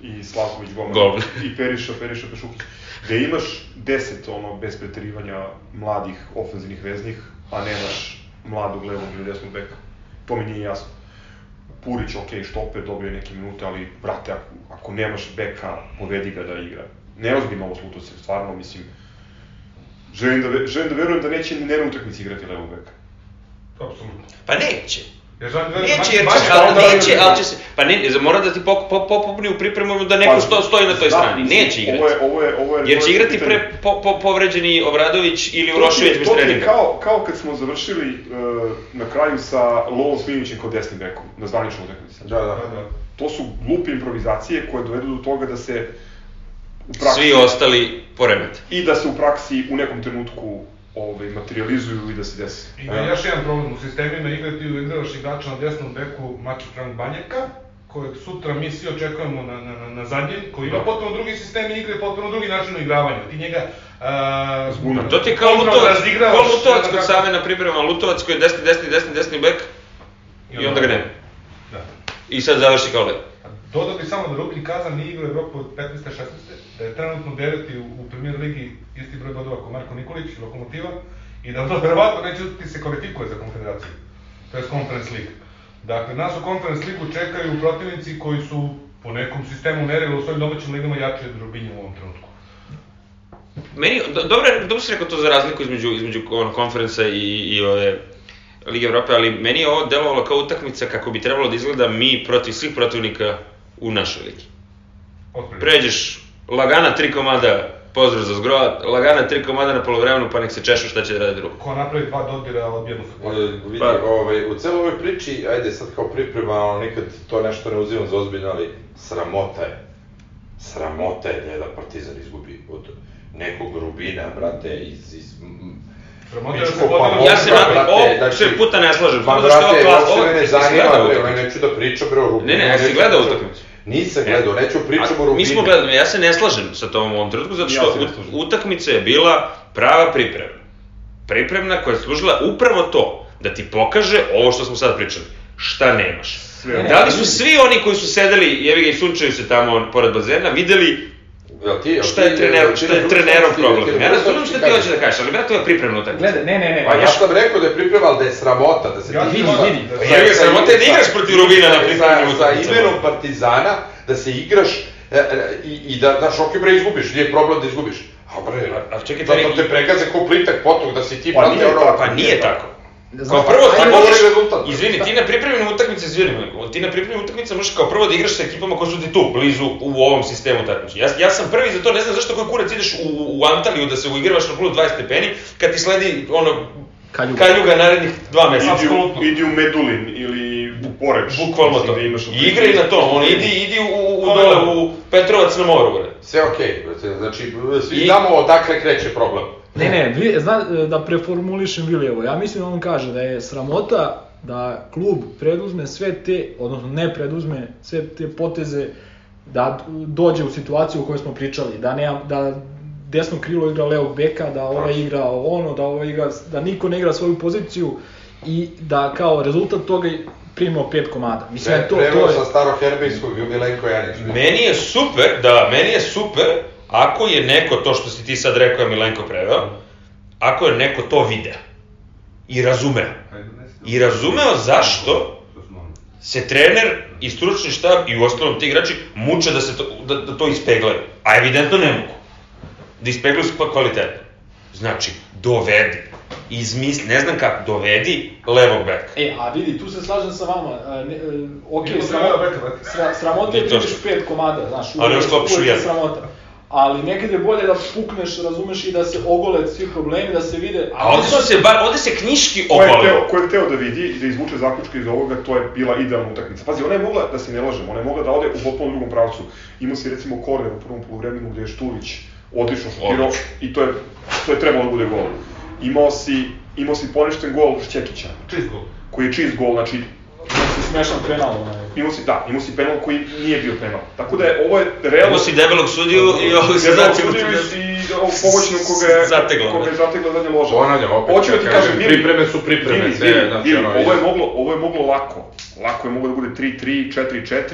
i Slavković Goman Goman. i Periša, Periša Pešukić, gde imaš deset ono bez preterivanja mladih ofenzivnih veznih, a nemaš mladog levog ili desnog beka. To mi nije jasno. Purić, ok, štoper, dobio je neke minute, ali, brate, ako, ako nemaš beka, povedi ga da igra. Neozbiljno ovo sluto se, stvarno, mislim, želim da, želim da verujem da neće ni na utakmici igrati levog beka. Apsolutno. Pa neće. Ja želim da Neće, jer baš će, ali da- neće, ali će se, pa ne, mora da ti pop, pop, popupni u pripremu da neko sto, stoji na toj da, strani, neće igrati. Ovo je, ovo je, ovo je, Jer će igrati pre po, po, povređeni Obradović ili Urošević bez to ti je treninga. Kao, kao kad smo završili uh, na kraju sa Lovom Sminićem kod desnim bekom, na zvaničnom utakmici. Da, da. Da, da. To su glupe improvizacije koje dovedu do toga da se u praksi, Svi ostali poremete. i da se u praksi u nekom trenutku ovaj, materializuju i da se desi. Ima još jedan problem u sistemima, igrati u igravaš igrača na desnom beku Maki Frank Banjaka, kojeg sutra mi svi očekujemo na, na, na, na zadnjem, koji ima potpuno drugi sistem igre, potpuno drugi način igravanja. Ti njega... Uh, Zbuna. To ti je kao Lutovac, kao Lutovac ono kod Save na pripremama, Lutovac koji je desni, desni, desni, desni bek i onda ga nema. Da. I sad završi kao lev. Dodao bih samo da Rubin Kazan nije igrao Evropu od 15. 16. da je trenutno deveti u, u premier ligi isti broj bodova kao Marko Nikolić, Lokomotiva, i da to verovatno neće ti se kvalifikuje za konfederaciju, to je Conference League. Dakle, nas u Conference Ligu čekaju protivnici koji su po nekom sistemu merila u svojim domaćim ligama jači od Rubinja u ovom trenutku. Meni, do, dobro, dobro si rekao to za razliku između, između ono, konferenca i, i ove Lige Evrope, ali meni je ovo delovalo kao utakmica kako bi trebalo da izgleda mi protiv svih protivnika u našoj ligi. Pređeš lagana tri komada, pozdrav za zgro, lagana tri komada na polovremenu pa nek se češu šta će da rade drugo. Ko napravi dva dodira, odbijemo se E, kvar. vidi, Pa- ovaj, u celoj ovoj priči, ajde sad kao priprema, ono, nikad to nešto ne uzimam za ozbiljno, ali sramota je. Sramota je da jedan partizan izgubi od nekog Rubina, brate, iz... iz m- Sramota je da se Ja se na ovo znači- sve puta ne slažem, je brate, ovo me ne zanima, bre, ne, neću da pričam, bre, o Rubinu. Ne, ne, ja neću gledao da utakmicu? Nisam gledao, neću pričam o Rubinu. Mi smo gledali, ja se ne slažem sa tom u ovom trenutku, zato što Ja utakmica je bila prava priprema. Pripremna koja je služila upravo to, da ti pokaže ovo što smo sad pričali. Šta nemaš. Sve. Da li su svi oni koji su sedeli, jevi ga i sunčaju se tamo pored bazena, videli Jel ti, jel šta ti- je trener, šta je trenerov problem. Ja razumem šta ti hoćeš da kažeš, ali brate, to je pripremna utakmica. Gledaj, ne, ne, ne. Pa ja sam rekao da je priprema, ali da je sramota, da se Ja ti vidi, vidi. da- Pa jebi ga, sramota je da igraš protiv Rubina na pripremnim Sa, sa imenom Partizana, da se igraš e, e, i, i da, znaš, ok bre, izgubiš, nije problem da izgubiš. A bre, A- a čekaj, Toni, te pregaze ko plitak potok, da si ti, Pa brate, nije ono... Pa nije tako. Kao Znaš, prvo ti možeš, govori rezultat. izvini, ti na pripremnim utakmice, izvini, ti na pripremnim utakmicama možeš kao prvo da igraš sa ekipama koji su ti tu, blizu, u ovom sistemu takmičenja. Ja, ja sam prvi za to, ne znam zašto koji kurac ideš u, u Antaliju da se uigravaš na kulu 20 stepeni, kad ti sledi, ono, Kaljuga. kaljuga narednih dva meseca. Idi u, idi u Medulin ili u Poreč. Bukvalno to. Da imaš I igraj na to, on idi, idi u, u, dole, u Petrovac na moru, bre. Sve okej, brate, znači, svi I- znamo odakle kreće problem. Ne, ne, vi, zna, da preformulišem Vilijevo, ja mislim da on kaže da je sramota da klub preduzme sve te, odnosno ne preduzme sve te poteze da dođe u situaciju o kojoj smo pričali, da ne, da desno krilo igra levog beka, da ovaj igra ono, da ovaj igra, da niko ne igra svoju poziciju i da kao rezultat toga primimo pet komada. Mislim, Pre, to, to je... sa staroherbejskog Milenko Janić. Meni je super, da, meni je super ako je neko to što si ti sad rekao, Milenko preveo, ako je neko to video i razumeo. I razumeo zašto se trener i stručni štab i u ostalom ti igrači muče da se to, da, da to ispeglaju. A evidentno ne mogu. Da ispegluju kva- kvalitetno. Znači, dovedi. Izmisli, ne znam kako, dovedi levog beka. E, a vidi, tu se slažem sa vama. E, ne, e, ok, Bilo sramota, sra, je primeš što- pet komada, znaš, Ali uvek- još klopiš u uvek je jedan. sramota. Ali nekad je bolje da pukneš, razumeš, i da se ogole svi problemi, da se vide... A ovde su se, bar, ovde se knjiški Ko je, teo, ko je hteo da vidi i da izvuče zaključke iz ovoga, to je bila idealna utakmica. Pazi, ona je mogla, da se ne lažemo, ona je mogla da ode u potpuno drugom pravcu. Imao si recimo korner u prvom poluvremenu gde je Štulić odlično šutirao i to je, to je trebalo da bude gol. Imao si, imao si poništen gol Šćekića, Čist gol. koji je čist gol, znači Si smešan penal, onaj. Imao si, da, imao si penal koji nije bio penal. Tako da je, ovo je realno... Imao si debelog sudiju i ovog se Debelog znači... sudiju i ovog pomoćnog koga je, Zategla, koga je da. zategla zadnja loža. Ponavljam, opet, Hoću da ti kažem, pripreme su pripreme, vidi, sve, vidi, znači, vidi, ono, ovo je moglo, ovo je moglo lako. Lako je moglo da bude 3-3,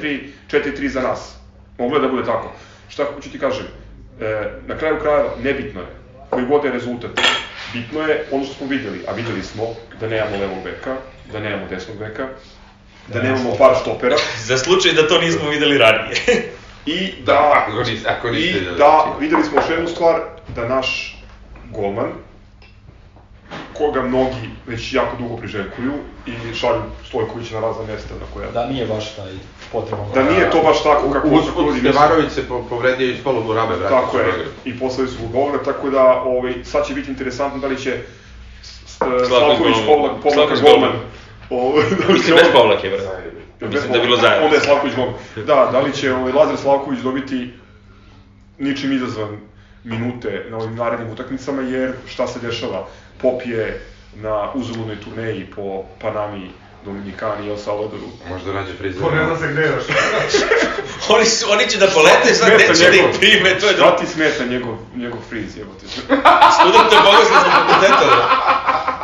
4-4, 4-3 za nas. Moglo je da bude tako. Šta hoću ti kažem? E, na kraju krajeva, nebitno je koji god je rezultat. Bitno je ono što smo vidjeli, a vidjeli smo da nemamo levog beka, da nemamo desnog beka, da nemamo par štopera (laughs) Za slučaj da to nismo videli ranije. i Da, da, ako niste, ako niste i da videli smo još jednu stvar, da naš golman, koga mnogi već jako dugo priželjkuju i šalju Stojkovića na razna mesta na koja... Da nije baš taj potreban. Da nije to baš tako kako misle. Stevanović se po- povredio i ispalo mu rame, vratio Tako je, i poslali su Beograd, tako da ovaj, sad će biti interesantno da li će Slavković povlaka Slavković golman. (laughs) da će Mislim, bez povlake, bre. Bez Mislim da je bilo zajedno. Onda je Slavković golman. Da, da li će ovaj, Lazar Slavković dobiti ničim izazvan minute na ovim narednim utakmicama, jer šta se dešava? Pop je na uzaludnoj turneji po Panami, Dominikani i El Salvadoru. Možda nađe frizer. Ko ne zna se gde još. (laughs) Oni, su, oni će da polete, sad Smeta neće da ih prime, to je Šta da... ti smeta njegov, njegov friz, jebote? Student je bogoslan sa fakulteta, da.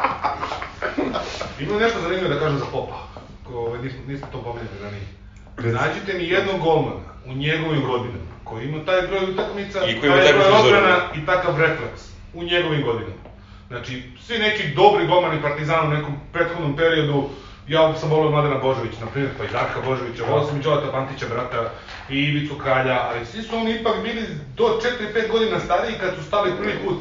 Imam nešto zanimljivo da kažem za Popa. Ko, ovaj, nismo, nismo to pomenuli ranije. Nađite mi jednog golmana u njegovim godinama koji ima taj broj utakmica, I koji taj broj odbrana i takav refleks u njegovim godinama. Znači, svi neki dobri golmani Partizana u nekom prethodnom periodu, ja sam volio Mladena Božovića, na primjer, pa i Darka Božovića, volio sam i Đolata Pantića, brata, i Ivicu Kralja, ali svi su oni ipak bili do 4-5 godina stariji kad su stali prvi put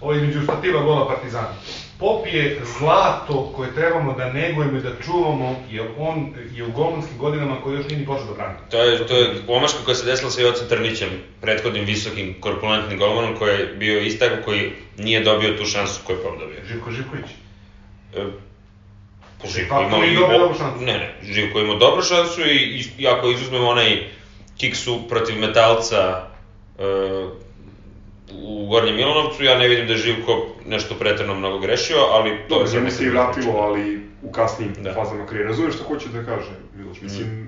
ovo između stativa gola Partizana. Pop je zlato koje trebamo da negujemo i da čuvamo, jer on je u golmanskim godinama koji još nije ni počeo da brani. To je, to je omaška koja se desila sa Jocem Trnićem, prethodnim visokim korpulentnim golmanom koji je bio istako koji nije dobio tu šansu koju je Pop dobio. Živko Živković. E, pa Živko imao i dobio šansu? Ne, ne, Živko je imao dobru šansu i, i, i ako izuzmemo onaj kiksu protiv Metalca e, u Gornjem Milanovcu, ja ne vidim da je Živko nešto pretredno mnogo grešio, ali to Dobro, je njemu se i vratilo, ali u kasnim Da. fazama karijere. Razumeš šta hoću da kaže, Miloš? Mislim,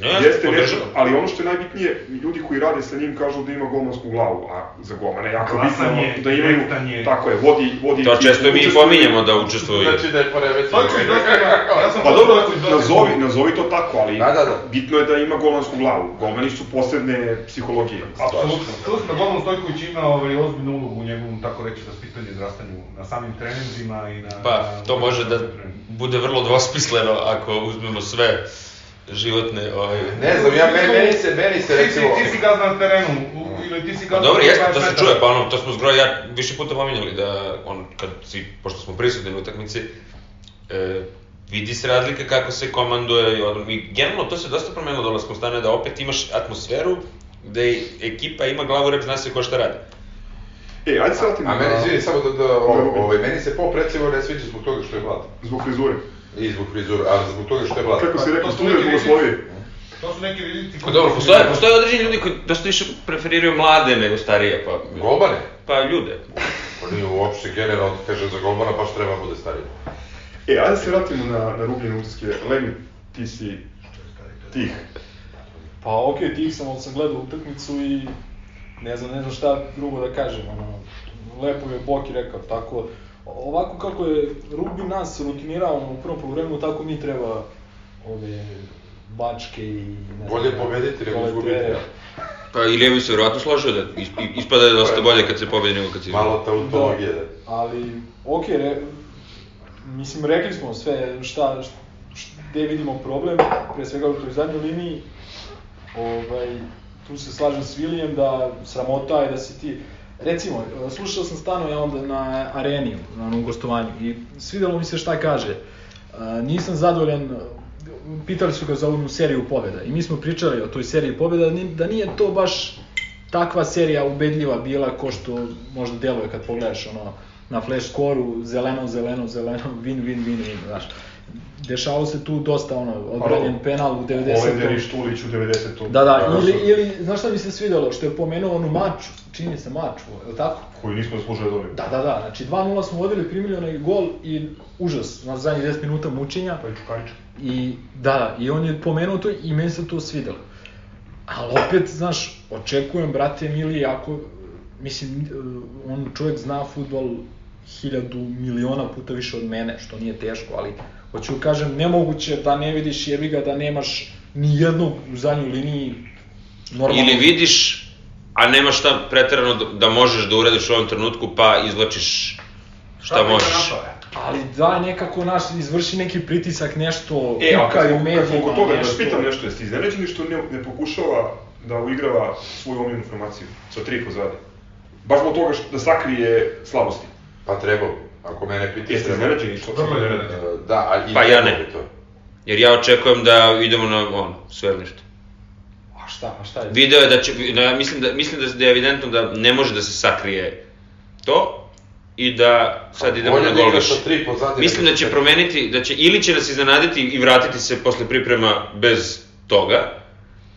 Ne, uh, jeste nešto, ali ono što je najbitnije, ljudi koji rade sa njim kažu da ima golmansku glavu, a za golmana je jako bitno da imaju, je. tako je, vodi, vodi To često mi i pominjemo da učestvuju. Znači da je poremetio. Dosta ima, ja sam Pa dobro, Stojković dosta nazovi, nazovi to tako, ali Da, da, da. bitno je da ima golmansku glavu. Golmani su posebne psihologije. Apsolutno. Da Golan Stojković ima ovaj, ozbiljnu ulogu u njegovom, tako reći, vaspitanju i izrastanju na samim treninzima i na... Pa, to može da bude vrlo dvosmisleno ako uzmemo sve životne, ovaj... Ne znam, ja, meni, meni se, meni se Ti, recimo... ti, ti si gazda na terenu, u, ili ti si Pa gazda... dobro, jesmo, to 20 se čuje, pa ono, to smo zgroj, ja više puta pominjali da on, kad si, pošto smo prisutni na utakmici, e, vidi se razlika kako se komanduje i odbrana. I generalno to se dosta promenilo dolaskom stane da opet imaš atmosferu gde i ekipa ima glavu rep, zna se ko šta radi. E, ajde se vratimo A meni, na- izvini, samo da, da o, ovaj, meni se Pop recimo ne sviđa zbog toga što je mlad. zbog frizure. I zbog frizura, ali zbog toga što je mlad. Kako si rekao, to su student neki Jugoslavije. To su neki rizici... Pa dobro, postoje, postoje određeni ljudi koji dosta više preferiraju mlade nego starije, pa... Golbane? Pa ljude. Pa nije uopšte generalno, kaže za golbana baš treba bude stariji. E, ajde se vratimo na, na rubljene utiske. Lemi, ti si tih. Pa okej, tih sam, ali sam gledao utakmicu i ne znam, ne znam šta drugo da kažem, ono, lepo je Boki rekao, tako, ovako kako je rugbi nas rutinirao u prvom poluvremenu, tako mi treba ove bačke i ne znam, Bolje pobediti nego izgubiti, ja. Pa Ilija bi se vjerojatno složio da is- i- ispada da je dosta bolje kad se pobedi nego kad se izgubi. Malo tautologije, da. Ali, ok, re, mislim, rekli smo sve šta, šta, gde vidimo problem, pre svega u toj zadnjoj liniji, ovaj, tu se slažem s Vilijem da sramota je da si ti, recimo, slušao sam stano ja onda na areni, na onom gostovanju i svidelo mi se šta kaže. A, nisam zadovoljan, pitali su ga za ovu seriju pobjeda i mi smo pričali o toj seriji pobjeda, da ni- da nije to baš takva serija ubedljiva bila ko što možda deluje kad pogledaš ono na flash skoru, zeleno, zeleno, zeleno, (laughs) win, win, win, win, znaš. Dešavalo se tu dosta ono, odbranjen penal u 90. Olender i Štulić u 90. Da, da, ili, ili, znaš šta mi se svidjelo, što je pomenuo onu maču, čini se maču, je li tako? Koju nismo zaslužili da dobijemo. Da, da, da, znači 2-0 smo vodili, primili onaj gol i užas, na zadnjih 10 minuta mučenja. Pa i Čukarić. I da, da, i on je pomenuo to i meni se to svidelo. Ali opet, znaš, očekujem, brate Mili, ako, mislim, on čovjek zna futbol hiljadu miliona puta više od mene, što nije teško, ali hoću da kažem, nemoguće da ne vidiš jebi ga da nemaš ni jednog u zadnjoj liniji normalno. Ili vidiš, a nema šta preterano da, da možeš da uradiš u ovom trenutku, pa izvlačiš šta možeš. da napada. Ali daj nekako naš, izvrši neki pritisak, nešto, E, a kukaj kad u medijima, oko toga, da nešto. vas pitam nešto, jeste iznenađeni što ne, ne pokušava da uigrava svoju omiljenu formaciju sa tri pozadi? Baš zbog toga što, da sakrije slabosti. Pa trebao, bi. ako mene pitaš. Jeste iznenađeni što Vrlo sam iznenađen. E, Da, a i Pa ja ne. to. Jer ja očekujem da idemo na on, sve ili ništa. A šta, a šta je? Video je da će, da, mislim, da, mislim da, da je evidentno da ne može da se sakrije to i da sad idemo na da gol igra više. sa tri pozadi Mislim da će promeniti, da će, ili će nas iznenaditi i vratiti se posle priprema bez toga,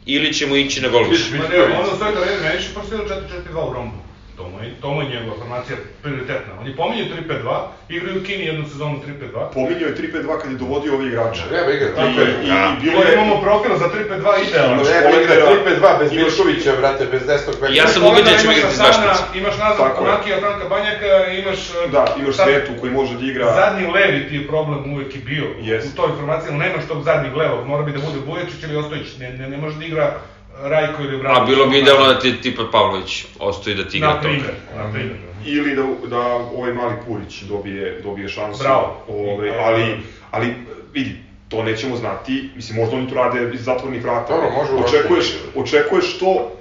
ili ćemo ići na gol više. Ma ne, ono stoji da vreme, meni će pa sve 4-4-2 u Rombu. To mu je, to mu je njegova formacija prioritetna. On je pominjao 3-5-2, igraju u Kini jednu sezonu 3-5-2. Pominjao je 3-5-2 kad je dovodio ove igrače. Treba. Tako je. I, i bilo je... imamo profil za 3-5-2 idealno. Treba igrati Olivera, 3-5-2 bez Miškovića, brate, bez desnog beka. Ja sam ubeđen da ćemo igrati s Baškić. Imaš nazad. Konakija, Franka Banjaka, imaš... uh, Da, imaš Svetu koji može da igra... Zadnji levi ti je problem uvek i bio Jest. u toj formaciji, ali nemaš tog zadnjeg levog, mora bi da bude Buječić ili Ostojić, ne, ne, ne može da igra Rajko ili Obradović. A bilo bi idealno da ti tipa Pavlović ostoji da ti igra Na toga. primjer, na primjer. ili da, da ovaj mali Purić dobije, dobije šansu. Bravo. Ovaj, I- ali, ali, vidi, to nećemo znati, mislim, možda oni to rade iz zatvornih vrata. Dobro, može očekuješ, očekuješ to,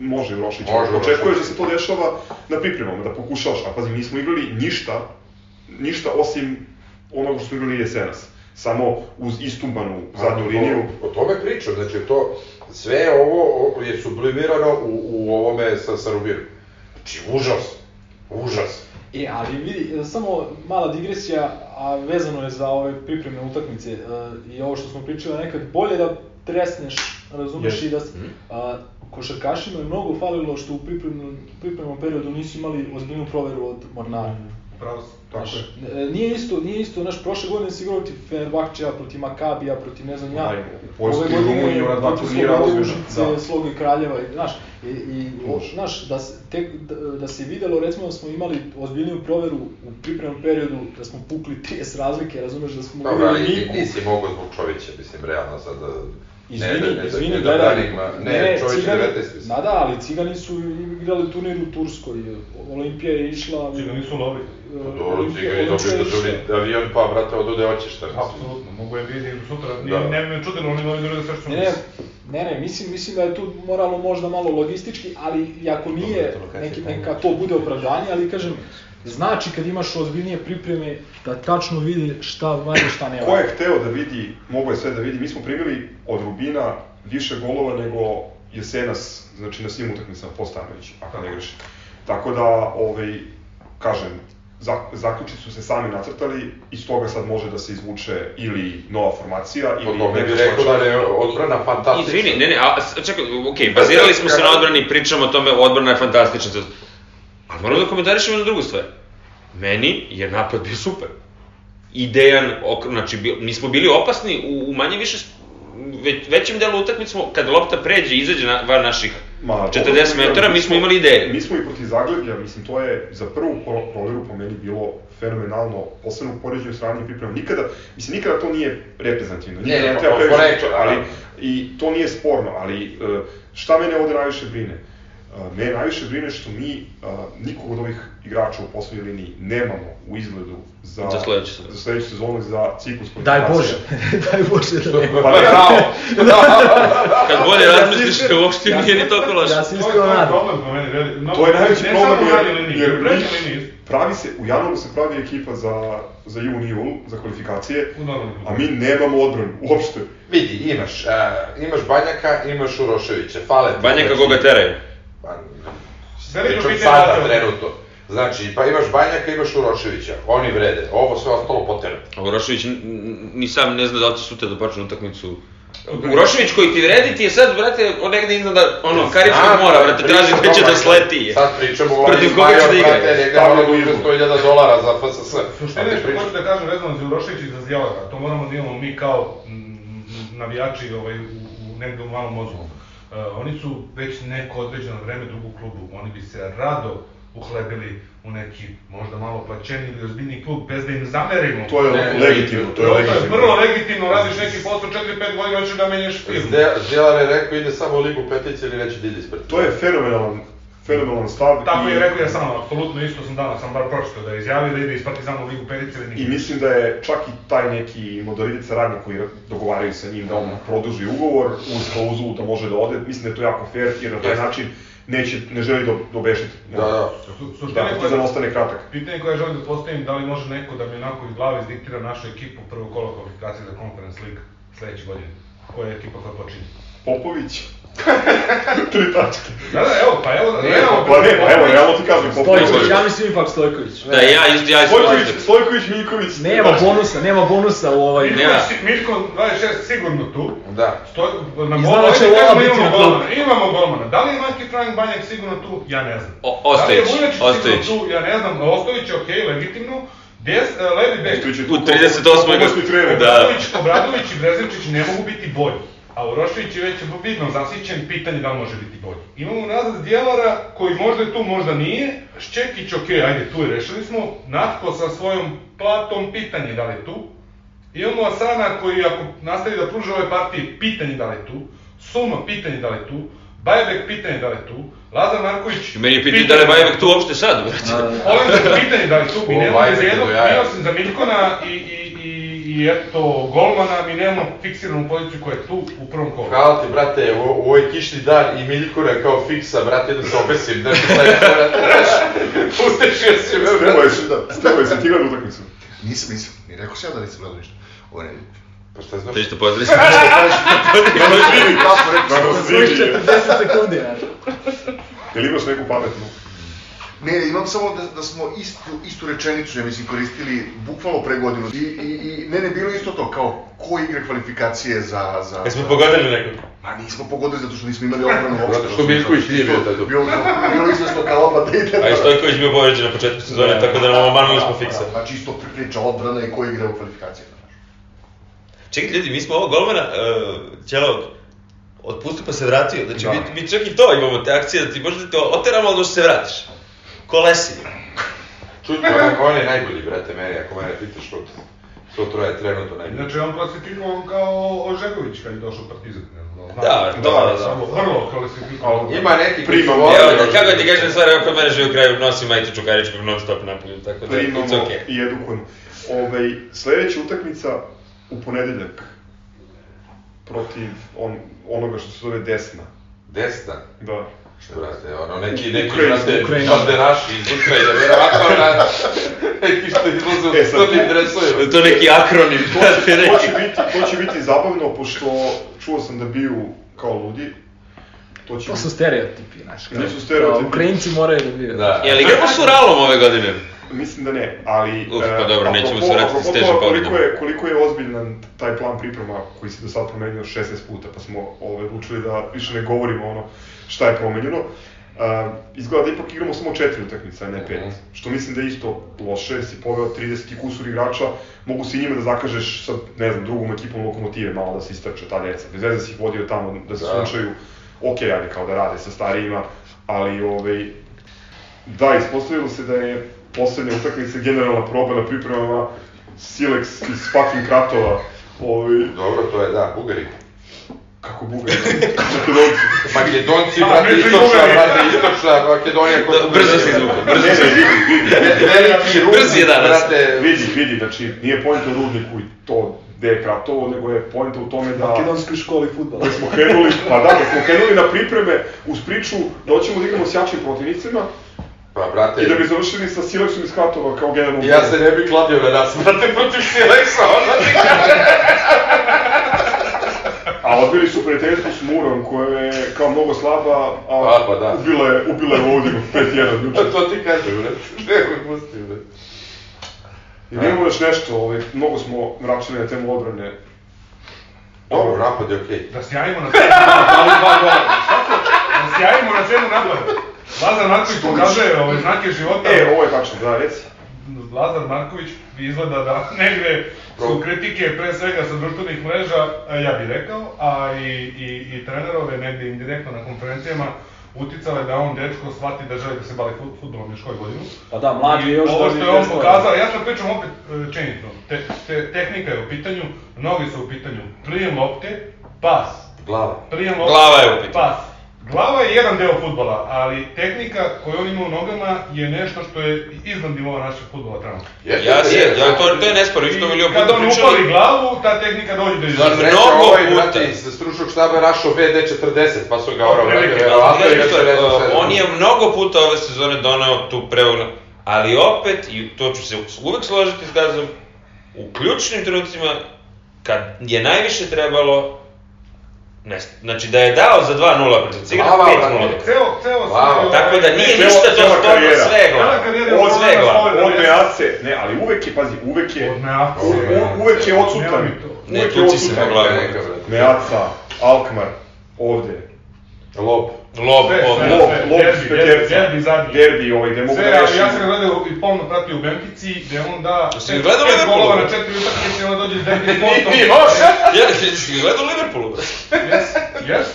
može u Rošiću, Može očekuješ da se to dešava na pripremama, da pokušavaš, a pazi, nismo igrali ništa, ništa osim onoga što smo igrali jesenas. Samo uz istumbanu zadnju A, liniju. O, o tome pričam, znači to, sve ovo je sublimirano u, u ovome sa, sa Rubirom. Znači, užas, užas. E, ali vidi, samo mala digresija, a vezano je za ove pripremne utakmice e, i ovo što smo pričali nekad, bolje da tresneš, razumeš Yes. i da... s- A, košarkašima je mnogo falilo što u pripremnom, pripremnom periodu nisu imali ozbiljnu proveru od Mornara. Pravo si. Tako Znaš, je. e, nije isto, nije isto, znaš, prošle godine si igrao protiv Fenerbahčeja, protiv Makabija, protiv ne znam ja. Aj, u Poljskoj i Rumuniji, ona dva turnira ozbiljna, Užice, da. Sloga i Kraljeva, i, znaš, i, i o, znaš, da, se, tek, da, da se videlo, recimo da smo imali ozbiljniju proveru u pripremnom periodu, da smo pukli (laughs) 30 razlike, razumeš, da smo Dobro, ali igrali ni- Niku. nisi mogao zbog Čovića, mislim, realno sad da... Izvini, ne, ne, izvini, ne, gledaj. Ne, ne, ne, Čović je 19, mislim. Da, da, ali Cigani su igrali turnir u Turskoj, Olimpija je išla... Čega nisu lovi. e, Dobro, i Olimpija je dobiješ išla- državni avion, pa, brate, od ovde hoćeš šta mislim. Apsolutno, mogu je vidjeti sutra. Da. Da. Ne me čudilo, oni novi drugi sve što Ne, ne, ne, mislim, mislim da je tu moralo možda malo logistički, ali i ako nije, neki, neka to bude opravdanje, ali kažem, znači kad imaš ozbiljnije pripreme, da tačno vidi šta valja, šta ne Ko valja. je hteo da vidi, mogo je sve da vidi, mi smo primili od Rubina više golova nego jesenas, znači na svim utakmicama po Stanović, ako ne grešim. Tako da, ovaj, kažem, zaključi su se sami nacrtali, iz toga sad može da se izvuče ili nova formacija, ili tome neka bi rekao da je odbrana fantastična. Izvini, ne, ne, a, čekaj, okej, bazirali smo se na odbrani, pričamo o tome, odbrana je fantastična. Ali moramo da komentarišemo jednu drugu stvar. Meni je napad bio super. Idejan, ok, znači, bil, mi smo bili opasni u, u manje više, već, većem delu utakmice smo, kada lopta pređe i izađe na, van naših Ma, 40 metara, mi smo imali ideje. Mi smo i protiv Zagleblja, mislim, to je za prvu pro- proveru po meni bilo fenomenalno, posebno u poređenju s ranijim pripremama. Nikada, mislim, nikada to nije reprezentativno, Ne, nikada ne, ne treba to previše, smo rekli, ali, i to nije sporno, ali e, šta mene ovde najviše brine? Me najviše brine što mi a, nikog od ovih igrača u poslednjoj liniji nemamo u izgledu za, Za sledeću sezonu. za sledeću sezonu za ciklus Daj kvalifikacija. Bože, (laughs) daj Bože da nema. (laughs) Pa ne, (laughs) Kad bolje razmisliš, uopšte nije ni toliko loše. Ja je iskreno to je nadam. problem po meni, veli- no, To je najveći ne problem jer, jer mi, pravi se, u januaru se pravi ekipa za, za jun i jul, za kvalifikacije, a mi nemamo odbranu, uopšte. Vidi, imaš, a, imaš Banjaka, imaš Uroševića, fale. Banjaka koga teraju. Pa, Veliko pitanje sada, trenutno. Znači, pa imaš Banjaka, imaš Uroševića, oni vrede, ovo sve ostalo potera. Urošević ni sam ne zna da li će sutra da počne utakmicu. Urošević koji ti vredi ti je sad, brate, on negde iznad, ono, Karičkog Znam, mora, brate, traži gde će da sleti. Sad pričamo o će Major, da igra? brate, ono u duže igru. 100.000 dolara za FSS. Suština je što hoću da kažem vezano za Urošević i za Zdjelara, to moramo da imamo mi kao mm, navijači ovaj, u, u, negde u malom mozgu. Uh, oni su već neko određeno vreme drugu klubu, oni bi se rado uhlebili u neki možda malo plaćeni ili ozbiljni klub bez da im zamerimo. To je Ne, legitimno, to je To je legitimno. vrlo legitimno, radiš neki posao 4-5 godina, hoćeš da menjaš firmu. Zdjelar je rekao ide samo u ligu petice ili neće da ide ispred. To je fenomenalan, fenomenalan stav. Tako i- je rekao ja sam, apsolutno isto sam danas, sam bar pročitao da je izjavio da ide iz Partizana u Ligu Petice ili I mislim da je čak i taj neki modalitet saradnje koji dogovaraju sa njim da on produži ugovor uz klauzulu da može da ode, mislim da je to jako fair jer na taj Jeste. način neće, ne želi da, da obešeti. Da, da. Su- Da, Suština je Partizan koja- ostane kratak. Pitanje koje želim da postavim, da li može neko da mi onako iz glave izdiktira našu ekipu prvo kolo kvalifikacije za Conference League sledeće godine? Koja je ekipa koja počinje? Popović. Tri tačke. Da, da, evo, pa evo, Nije, evo, Pa ne, pa evo, realno ti kažem. Stojković, ja mislim ipak Stojković. Da, ja isto, ja isto. Stojković, Stojković, Miljković. Nema bonusa, nema bonusa u ovaj... Miljko, Nema. Miljko 26 sigurno tu. Da. Stoj, na I gol, znam da će ajde Lola kažemo biti imamo na klubu. golmana, imamo golmana. Da li je Maki Frank Banjak sigurno tu? Ja ne znam. O- Ostojić, Da li je Vujačić Ostojić. sigurno tu? Ja ne znam. Ostojić je okej, legitimno. Des, uh, levi bek. U 38. pomoćni trener. Da. Obradović, Obradović i Brezničić ne mogu biti bolji. A Urošević je već vidno zasićen, pitanje da može biti bolji. Imamo nazad Djelara koji možda je tu, možda nije. Šćekić, ok, ajde, tu je rešili smo. Natko sa svojom platom, pitanje da li je tu. Imamo Asana koji ako nastavi da pruža ove partije, pitanje da li je tu. Suma, pitanje da li je tu. Bajbek, pitanje da li je tu. Lazar Marković, Meni je pitanje da li je Bajbek tu uopšte sad, brate. Holandar, pitanje da li je tu. (laughs) Mi Bajbek za je jednog, bio sam za Miljkona i, i, i, i eto, golmana, mi nemamo fiksiranu poziciju koja je tu u prvom kolu. Hvala ti, brate, u, u ovaj kišni dan i Miljkona kao fiksa, brate, da se obesim, da se sledeće, brate, znaš, (laughs) ustešio si me, Stevoj, brate. Stevoj, si ti gledao utakmicu? Nisam, nisam. I rekao sam ja da nisam gledao ništa. Ovo ne vidim. Pa šta znaš? Da ćete pozdraviti. Da nas vidi kako, rekao Da sam. Svojih vidi. 40 sekundi, znaš. Jel imaš neku pametnu? Ne, imam samo da, da smo istu, istu rečenicu, ja mislim, koristili bukvalno pre godinu. I, i, i ne, ne, bilo isto to, kao ko igra kvalifikacije za... za Jesmo za- pogodili nekog? Ma nismo pogodili zato što nismo imali odbranu uopšte. Zato što Miljković nije bio tad tu. Bilo, bilo izvesno kao oba da ide. A i Stojković bio povređen na početku sezone, tako da nam omanuli smo fiksa. Da, Znači isto priča odbrana i ko igra u kvalifikacijama. Čekaj ljudi, mi smo ovo golmana, uh, Ćelovog, otpustio pa se vratio. Znači, Da. mi, mi čak i to imamo, te akcije da ti možda te oteramo, ali da se vratiš. Ko lesi. Čuj, on, on je najbolji, brate, meni, ako mene pitaš od to troje trenutno najbolji. Inače, on klasifikovan kao Ožegović kad je došao Partizan. ne znam, znam. Da, da, da, da. Samo vrlo klasifikovan. Ima neki koji su Primam. voleli Evo, da- kako ti kažem stvar, evo kod mene živi u kraju, nosi majicu Čukaričkog non stop napolju, tako da Primamo it's okay. i edukujemo. Ovaj, sledeća utakmica u ponedeljak protiv on, onoga što se zove Desna. Desna. Da. Brate, ono, neki, neki, brate, Ukrajinski. banderaši iz Ukrajine, verovatno, na, neki što izlaze E, u sad crnim dresovima. To je neki akronim, (laughs) To brate, će, to će, biti, to će biti zabavno, pošto čuo sam da biju kao ludi. To će To su stereotipi, znaš. To su stereotipi. Kao Ukrajinci moraju da biju. Da. Jel igramo s Uralom ove godine? mislim da ne, ali... Uf, pa e, dobro, nećemo apropo- se vratiti s težim toga koliko je, koliko je ozbiljan taj plan priprema koji se do sad promenio 16 puta, pa smo ovaj, odlučili da više ne govorimo ono šta je promenjeno. Uh, izgleda da ipak igramo samo četiri utakmice, a ne pet. Mhm. Što mislim da je isto loše, si poveo 30 i kusur igrača, mogu si njima da zakažeš sa, ne znam, drugom ekipom lokomotive malo da se istrče ta deca. Bez veze si ih vodio tamo da se Da. sunčaju, ok, ajde kao da rade sa starijima, ali ovaj, da, ispostavilo se da je poslednja utakmica generalna proba na pripremama Silex iz fucking Kratova. Ovaj, Dobro, to je, da, Bugari. Kako Bugari? Makedonci. Makedonci, A, brate, istočna, brate, istočna Makedonija. Da, brzo si izvukao, brzo izvukao. vidi, Veliki Brzi je rudnik, danas. brate. vidi, vidi, znači nije point u rudniku i to gde je kratovo, nego je point u tome da... Makedonskoj školi futbala. da smo krenuli, pa da, da smo krenuli na pripreme uz priču da hoćemo da igramo s jačim protivnicima Pa, brate, i da bi završili sa Sileksom iz Hatova kao generalnom ja se ne bih kladio na nas, brate, protiv Sileksa, onda ti kažem. A odbili su prijateljstvo s Murom koja je kao mnogo slaba, a Pa, pa da. ubila je, ubila je Vojvodinu 5-1 (laughs) juče. To ti kažem, brate. (laughs) Nego pusti, brate. I imamo još nešto, ovaj, mnogo smo vraćali na temu odbrane. Dobro, napad je okej. Da sjajimo na temu, ali dva gola. Svako, da sjajimo na temu napada. Lazar Marković pokazuje ove znake života. E, ovo je tačno, da, reci. Lazar Marković izgleda da negde su kritike pre svega sa društvenih mreža, a ja bih rekao, a i, i, i trenerove negde indirektno na konferencijama uticale da on dečko shvati da želi da se bavi fut- fudbalom još koju godinu. Pa da, mlad je još Ovo da što je on pokazao, ja sam pričam opet e, činitno, te, te, tehnika je u pitanju, noge su u pitanju, prijem lopte, pas, Glava. prijem lopte, Glava je u pitanju. pas. Glava je jedan deo futbola, ali tehnika koju on ima u nogama je nešto što je iznad nivova našeg futbola trenutno. Ja se, jeste. ja, to, to je nesporno, isto milion I kad puta on upali glavu, ta tehnika dođe do sreća, Mnogo ovaj, puta. iz stručnog štaba je našao BD40, pa su ga što, sve. uh, on je mnogo puta ove sezone doneo tu preognu, ali opet, i to ću se uvek složiti s Gazom, u ključnim trenucima, kad je najviše trebalo, ne, znači da je dao za 2-0 protiv Cigra, Glava, 5-0. brate. Ceo, ceo Wow. Tako da nije ništa to sporno karijera. sve je je Od sve je svoje- Od Meace, ne, ali uvek je, pazi, uvek je, uvek je odsutan. Ne, tuci se. Neka, brate. Meaca, Alkmar, ovde. Lob. Lob, Sve, ovdje. sve. Lob, Lob derbi, zadnji. Derbi, ovaj, gde mogu Sve, da rešim. ja sam ga gledao i pomno pratio u Benfici, gde on da Jesi ga gledao Liverpoolu? golova na četiri utakmice onda dođe s derbi s Portom. I može! Jesi ga gledao Liverpoolu? Yes, yes.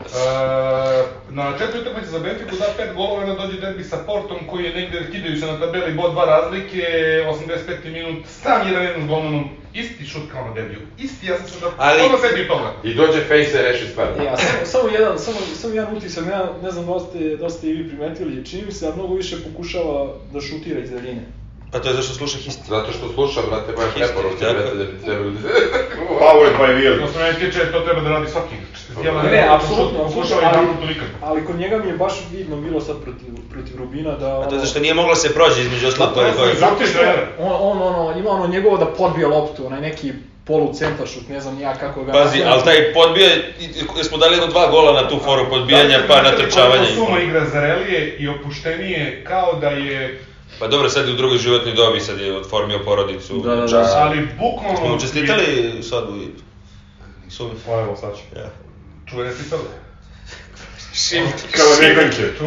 Uh, na četiri utakmice za Benfiku da pet golova onda dođe derbi sa Portom koji je negde, kidaju se na tabeli bod dva razlike, 85. minut, sam jedan jedan s golmanom, isti šut kao na debiju. Isti, ja sam se da, Ali- ono sedi toga. I dođe Face i reši stvar. Ja, samo, samo jedan, samo, samo jedan utisak, ja ne znam da ste, da ste i vi primetili, čini mi se da mnogo više pokušava da šutira iz daljine. Pa to je zašto sluša histi. Zato što sluša, brate, moje Isti, preporuke, brate, da bi trebali... Powered by Will. Se mene tiče, to treba da radi svaki Ne, ne, apsolutno, Pokušava i put nikad. ali kod njega mi je baš vidno bilo sad protiv, protiv Rubina da... A to je zašto nije moglo se prođe između ostalog Pa, koji koji. Zato što je On, on, ono, ima ono njegovo da podbije loptu, onaj neki polu centar šut, ne znam ja kako ga... Pazi, ali taj podbija, smo dali jedno dva gola na tu foru podbijanja pa natrčavanja. Suma igra zrelije i opuštenije, kao da je... Pa dobro, sad je u drugoj životnoj dobi, sad je otformio porodicu. Da, da, da. čas. Ali bukvalno... Smo mu čestitali svadbu i sumi. Pa evo sad ću. Ja. Čuvene cipele. Šim. Kao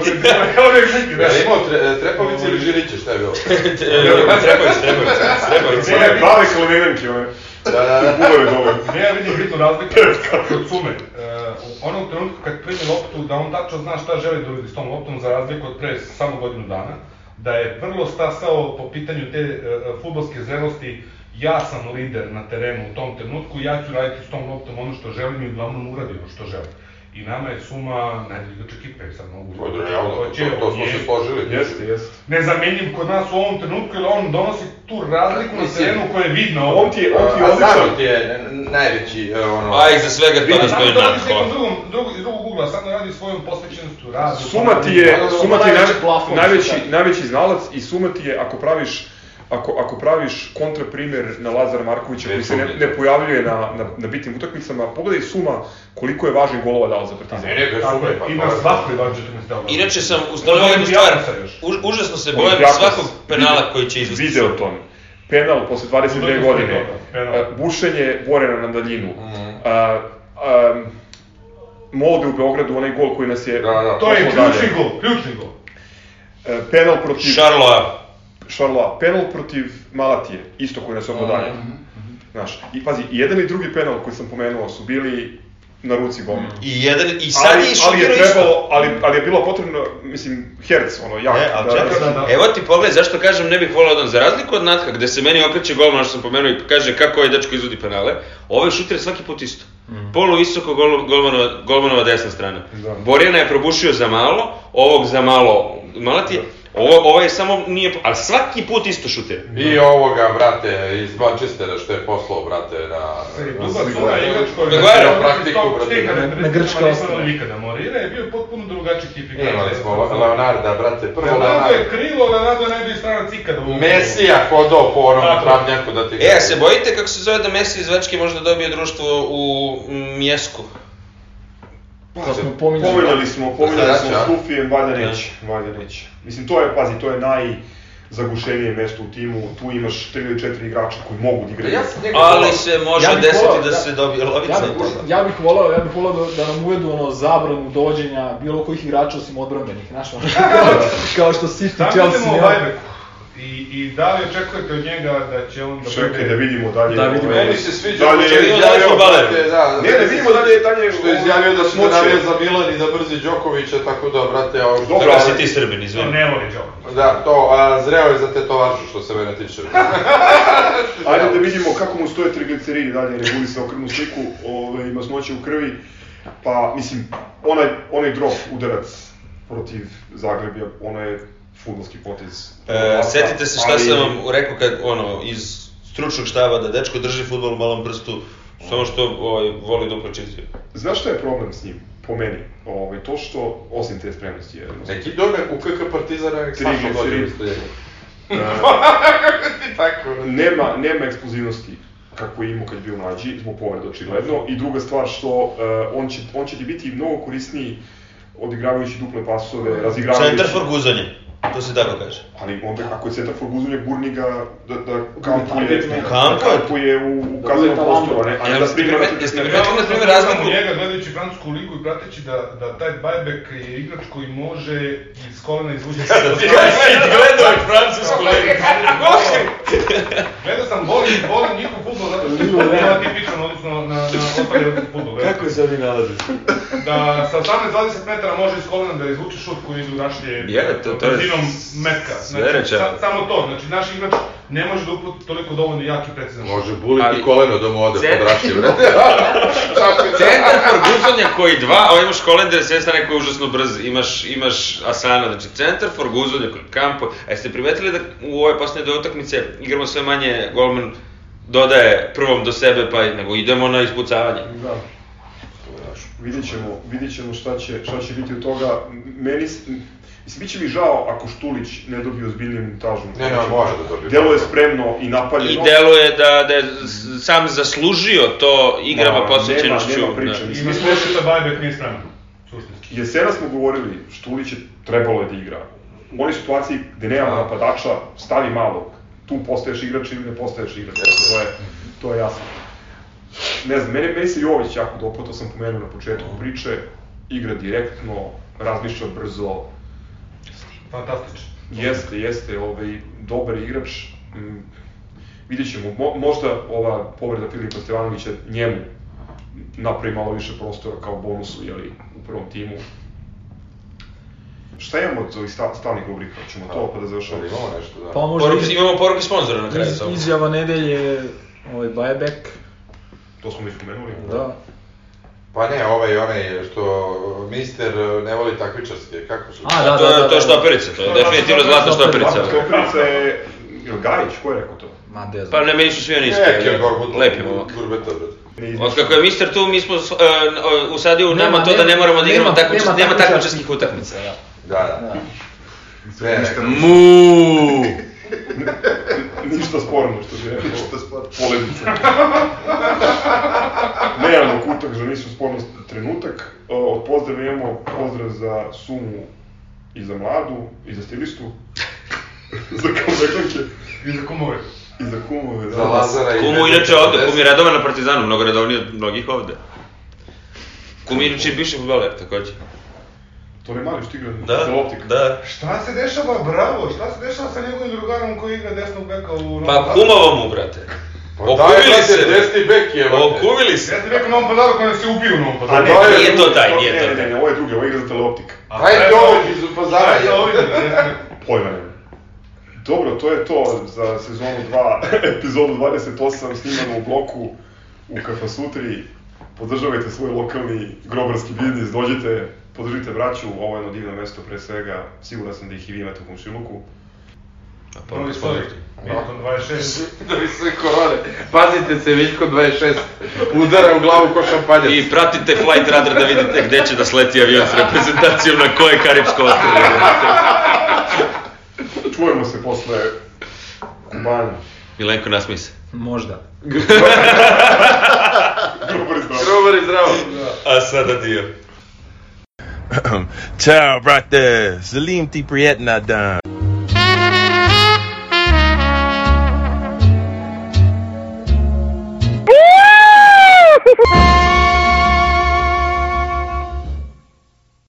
cipele kao neki, da. Imao tre, Trepović ili Žiliće, šta je bilo? (laughs) Trepović, Trepović, Trepović. Ne, prave kao neganke, ove. Da, da, da. Bubave dole. Ne, ja vidim bitnu razliku kod sume. E, u onom trenutku kad primi loptu, da on tačno zna šta želi da uradi s tom loptom, za razliku od pre samo godinu dana, da je vrlo stasao po pitanju te e, futbolske zrelosti, ja sam lider na terenu u tom trenutku, ja ću raditi s tom loptom ono što želim i uglavnom uradim ono što želim. I nama je suma najbolji igrač ekipe, sad mogu... To je realno, to, će, to smo je se složili. Jeste, jeste. Nezamenjiv kod nas u ovom trenutku, jer on donosi tu razliku na terenu koja je vidna On ti je, on ti je A odličan. Zagreb je najveći, e, ono... A iza svega to da stoji Samo to s nekom kola. drugom, ugla, sad ne radi svojom posvećenostu, radu. Suma ti je, Suma ti je najveći naj- plafon, najveći, da. najveći znalac i Suma ti je, ako praviš Ako, ako praviš kontraprimer na Lazara Markovića koji se ne, ne pojavljuje na, na, na bitnim utakmicama, pogledaj Suma koliko je važnih golova dao za Partizan. Ne, ne, bez sume, pa i to na je- svakoj mi stavlja. Inače sam ustanovio jednu stvar, užasno se bojim Olympiakos, svakog penala koji će izvesti. Video to. Penal posle 22 Udarac godine, a, bušenje Borena na daljinu, a, a, Molde u Beogradu, onaj gol koji nas je... Da, da. To je dalje. ključni gol, ključni gol. E, penal protiv... Šarloa. Šarloa, penal protiv Malatije, isto koji nas je dalje. Znaš, i pazi, i jedan i drugi penal koji sam pomenuo su bili na ruci golmana. I jedan, i sad ali, je ali je isto. trebalo, ali, ali je bilo potrebno, mislim, herc, ono, jak. E, ali da, čekaj, da, da. evo ti pogled, zašto kažem ne bih volao da za razliku od Natka, gde se meni okreće golman što sam pomenuo i kaže kako ovaj dečko izvodi penale, ovaj šuter svaki put isto. Polu visoko gol, golmanova, golmanova desna strana. Da. Borjana je probušio za malo, ovog za malo, malo ti je, ovo, ovo je samo nije, ali svaki put isto šutira. I ovoga, brate, iz Manchestera što je poslao, brate, na... Je praktiku, brate. na, grčka ostrva. nikada Morira je bio potpuno drugačiji tip igrača. Imali smo Leonarda, brate, prvo Leonardo Leonardo. je krilo, Leonardo je najbolji stranac ikada. Mesija hodao po onom Tako. travnjaku da ti... E, a se bojite kako se zove da Messi iz Večke možda dobije društvo u Mjesku? To smo pominjali. Pominjali smo, pominjali Sada smo? Stufijem, valjda neće, valjda neće. Mislim, to je, pazi, to je najzagušenije mesto u timu, tu imaš tri ili četiri igrača koji mogu da igraju. Ja Ali se može Ja desiti volao, da ja- se dobije lovica. Ja bih, ja bih volao, ja bih volao da, da nam uvedu ono zabranu dođenja bilo kojih igrača osim odbrambenih, znaš, ono, kao, (laughs) kao što City, Chelsea, idemo o nema. I, I da li očekujete od njega da će on da Čekaj da vidimo dalje. Da vidimo. Meni se sviđa Dalje, što je izjavio, brate, da, Ne, ne, vidimo dalje, dalje, Što je izjavio da se smoće. navija za Milan i da brzi Đokovića, tako da, brate, a što... Dobro, si ti Srbin, izvini. ne voli Đoković. Da, to, a, zreo je za tetovažu, što se mene tiče. (laughs) Ajde da vidimo kako mu stoje trigliceridi dalje, regulisao krvnu sliku, ovaj, masnoće u krvi. Pa, mislim, onaj, onaj drop, udarac protiv Zagrebja, ono je fudbalski potez. E, setite se šta Ali- sam vam rekao kad, ono, iz stručnog štaba, da dečko drži futbol u malom prstu, samo što ovaj, voli duplo čizio. Znaš šta je problem s njim? Po meni, ovaj, to što, osim te spremnosti, je, Neki dobe u KK Partizana, nek Saša Triglicerid. dođe isto (laughs) njega. e, Tako. nema, nema eksplozivnosti kako je imao kad je bio mlađi, zbog povreda očigledno. I druga stvar što e, on, će, on će ti biti mnogo korisniji odigravajući duple pasove, razigravajući... Centar for guzanje, to se tako kaže. Ali onda ako je centar for gurni ga da, da kampuje, Kampa? da kampuje u, u kaznenom prostoru, a ne, a ne da prima... primet- jeste primetili, na primjer, razliku? njega gledajući francusku ligu i prateći da, da taj Bajbek je igrač koji može iz kolena izvući sve (laughs) do gledao je francusku Gledao sam, volim, volim njihov futbol zato što je tipičan odnosno na, na ostali futbol. se oni nalaze? Da sa 18-20 metara može iz kolena da izvuče šut koji ide u rašlje Je, to- to je brzinom metka. sve rečeno. sa, samo to, znači naš igrač ne može da uputi toliko dovoljno jak i precizan šut. Može buliti Ali- koleno da mu ode pod rašlje, brate. Centar for (laughs) guzanje koji dva, a imaš Kolender, s jedne strane koji je užasno brz, imaš, imaš Asana, znači centar for guzanje koji kampo. A jeste primetili da u ove posljednje dve utakmice igramo sve manje, golman dodaje prvom do sebe, pa nego idemo na ispucavanje. Da. Vidjet ćemo, vidjet ćemo šta će, šta će biti od toga. Meni, mislim, bit će mi žao ako Štulić ne dobije ozbiljniju montažu. Ne, ne, može da dobije. Delo je spremno i napaljeno. I deluje da, da je sam zaslužio to igrama Ma, posvećenošću. nema- nema priče. da. Mislim, Ima slučaj da Bajbek nije spreman. Jesena smo govorili, Štulić je trebalo je da igra. U onoj situaciji gde nema napadača, stavi malog. Tu postaješ igrač ili ne postaješ igrač. To je, to je jasno. Ne znam, meni, meni se Jović jako dopao, to sam pomenuo na početku priče. Igra direktno, razmišlja brzo, Fantastično. Jeste, jeste, ovaj, dobar igrač. Mm, vidjet ćemo, mo, možda ova povreda Filipa Stevanovića njemu napravi malo više prostora kao bonusu, jeli, u prvom timu. Šta imamo od ovih sta- stalnih rubrika? Ćemo to pa da završamo. Imamo nešto, da. Pa možda Poruke, iz, imamo poruke sponzora na kraju iz, samo. izjava nedelje, ovaj buyback, To smo već pomenuli. da. Pa ne, ovaj onaj što mister ne voli takmičarske, kako su? A, da, to, je, to je štoperica, to je definitivno zlatna štoperica. Zlatna stoperica je... Ili Gajić, ko je rekao to? Ma, de znam. Pa ne, meni su svi oni isti. Neki Lepi momak. Gurbeta. Ne Od kako je mister tu, mi smo uh, usadio u nama Nema- to da ne moramo da nema- igramo takmič, nema nema takmičarskih takmičarskih utakmica. Da. Da, da. Sve neko. Mu. Ništa sporno što bi rekao. Ništa sporno. Polemica. Nemamo kutak za nisu sporno trenutak. Od pozdrava imamo pozdrav za Sumu i za Mladu, i za stilistu. (laughs) za kambekanke I za kumove. i za kumove. Da. Za Lazara i... Kumu inače ovde, kum je redovan na Partizanu, mnogo redovniji od mnogih ovde. Kum je inače bivši futbaler, takođe. To ne mali što igra Da, za optik. da. Šta se dešava, bravo, šta se dešava sa njegovim drugarom koji igra desnog beka u Novom Pa kumovo mu, brate. Pa Okuvili brate, se. desni bek je, brate. Okuvili se. Jeste rekao Novom Pazaru koji nas je ubio u Novom A Pazaru. ne, Nije to taj, nije ne, to ne, taj. ne, ovo je drugi, ovo igra za teleoptik. Ajde ovim? iz Pazara, ovim? Jeste- Pojma nema. Dobro, to je to za sezonu 2, (laughs) epizodu 28, snimano u bloku u Kafasutri. podržavajte svoj lokalni grobarski biznis, dođite, podržite braću, ovo je jedno divno mesto pre svega, siguran sam da ih i vi imate u komšiluku. Pa, Broj stoji. Milton 26. Da bi (laughs) sve korone. Pazite se, Viljko 26. Udara u glavu ko šampanjac. I pratite Flight Radar da vidite gde će da sleti avion s reprezentacijom na koje Karibsko ostrvo. (laughs) Čujemo se posle Kubana. Milenko, nasmij se. Možda. (laughs) Grobar i zdravo. Grobar i zdravo. A sada dio. (clears throat) Ciao, brate. Salim ti prijetna dan.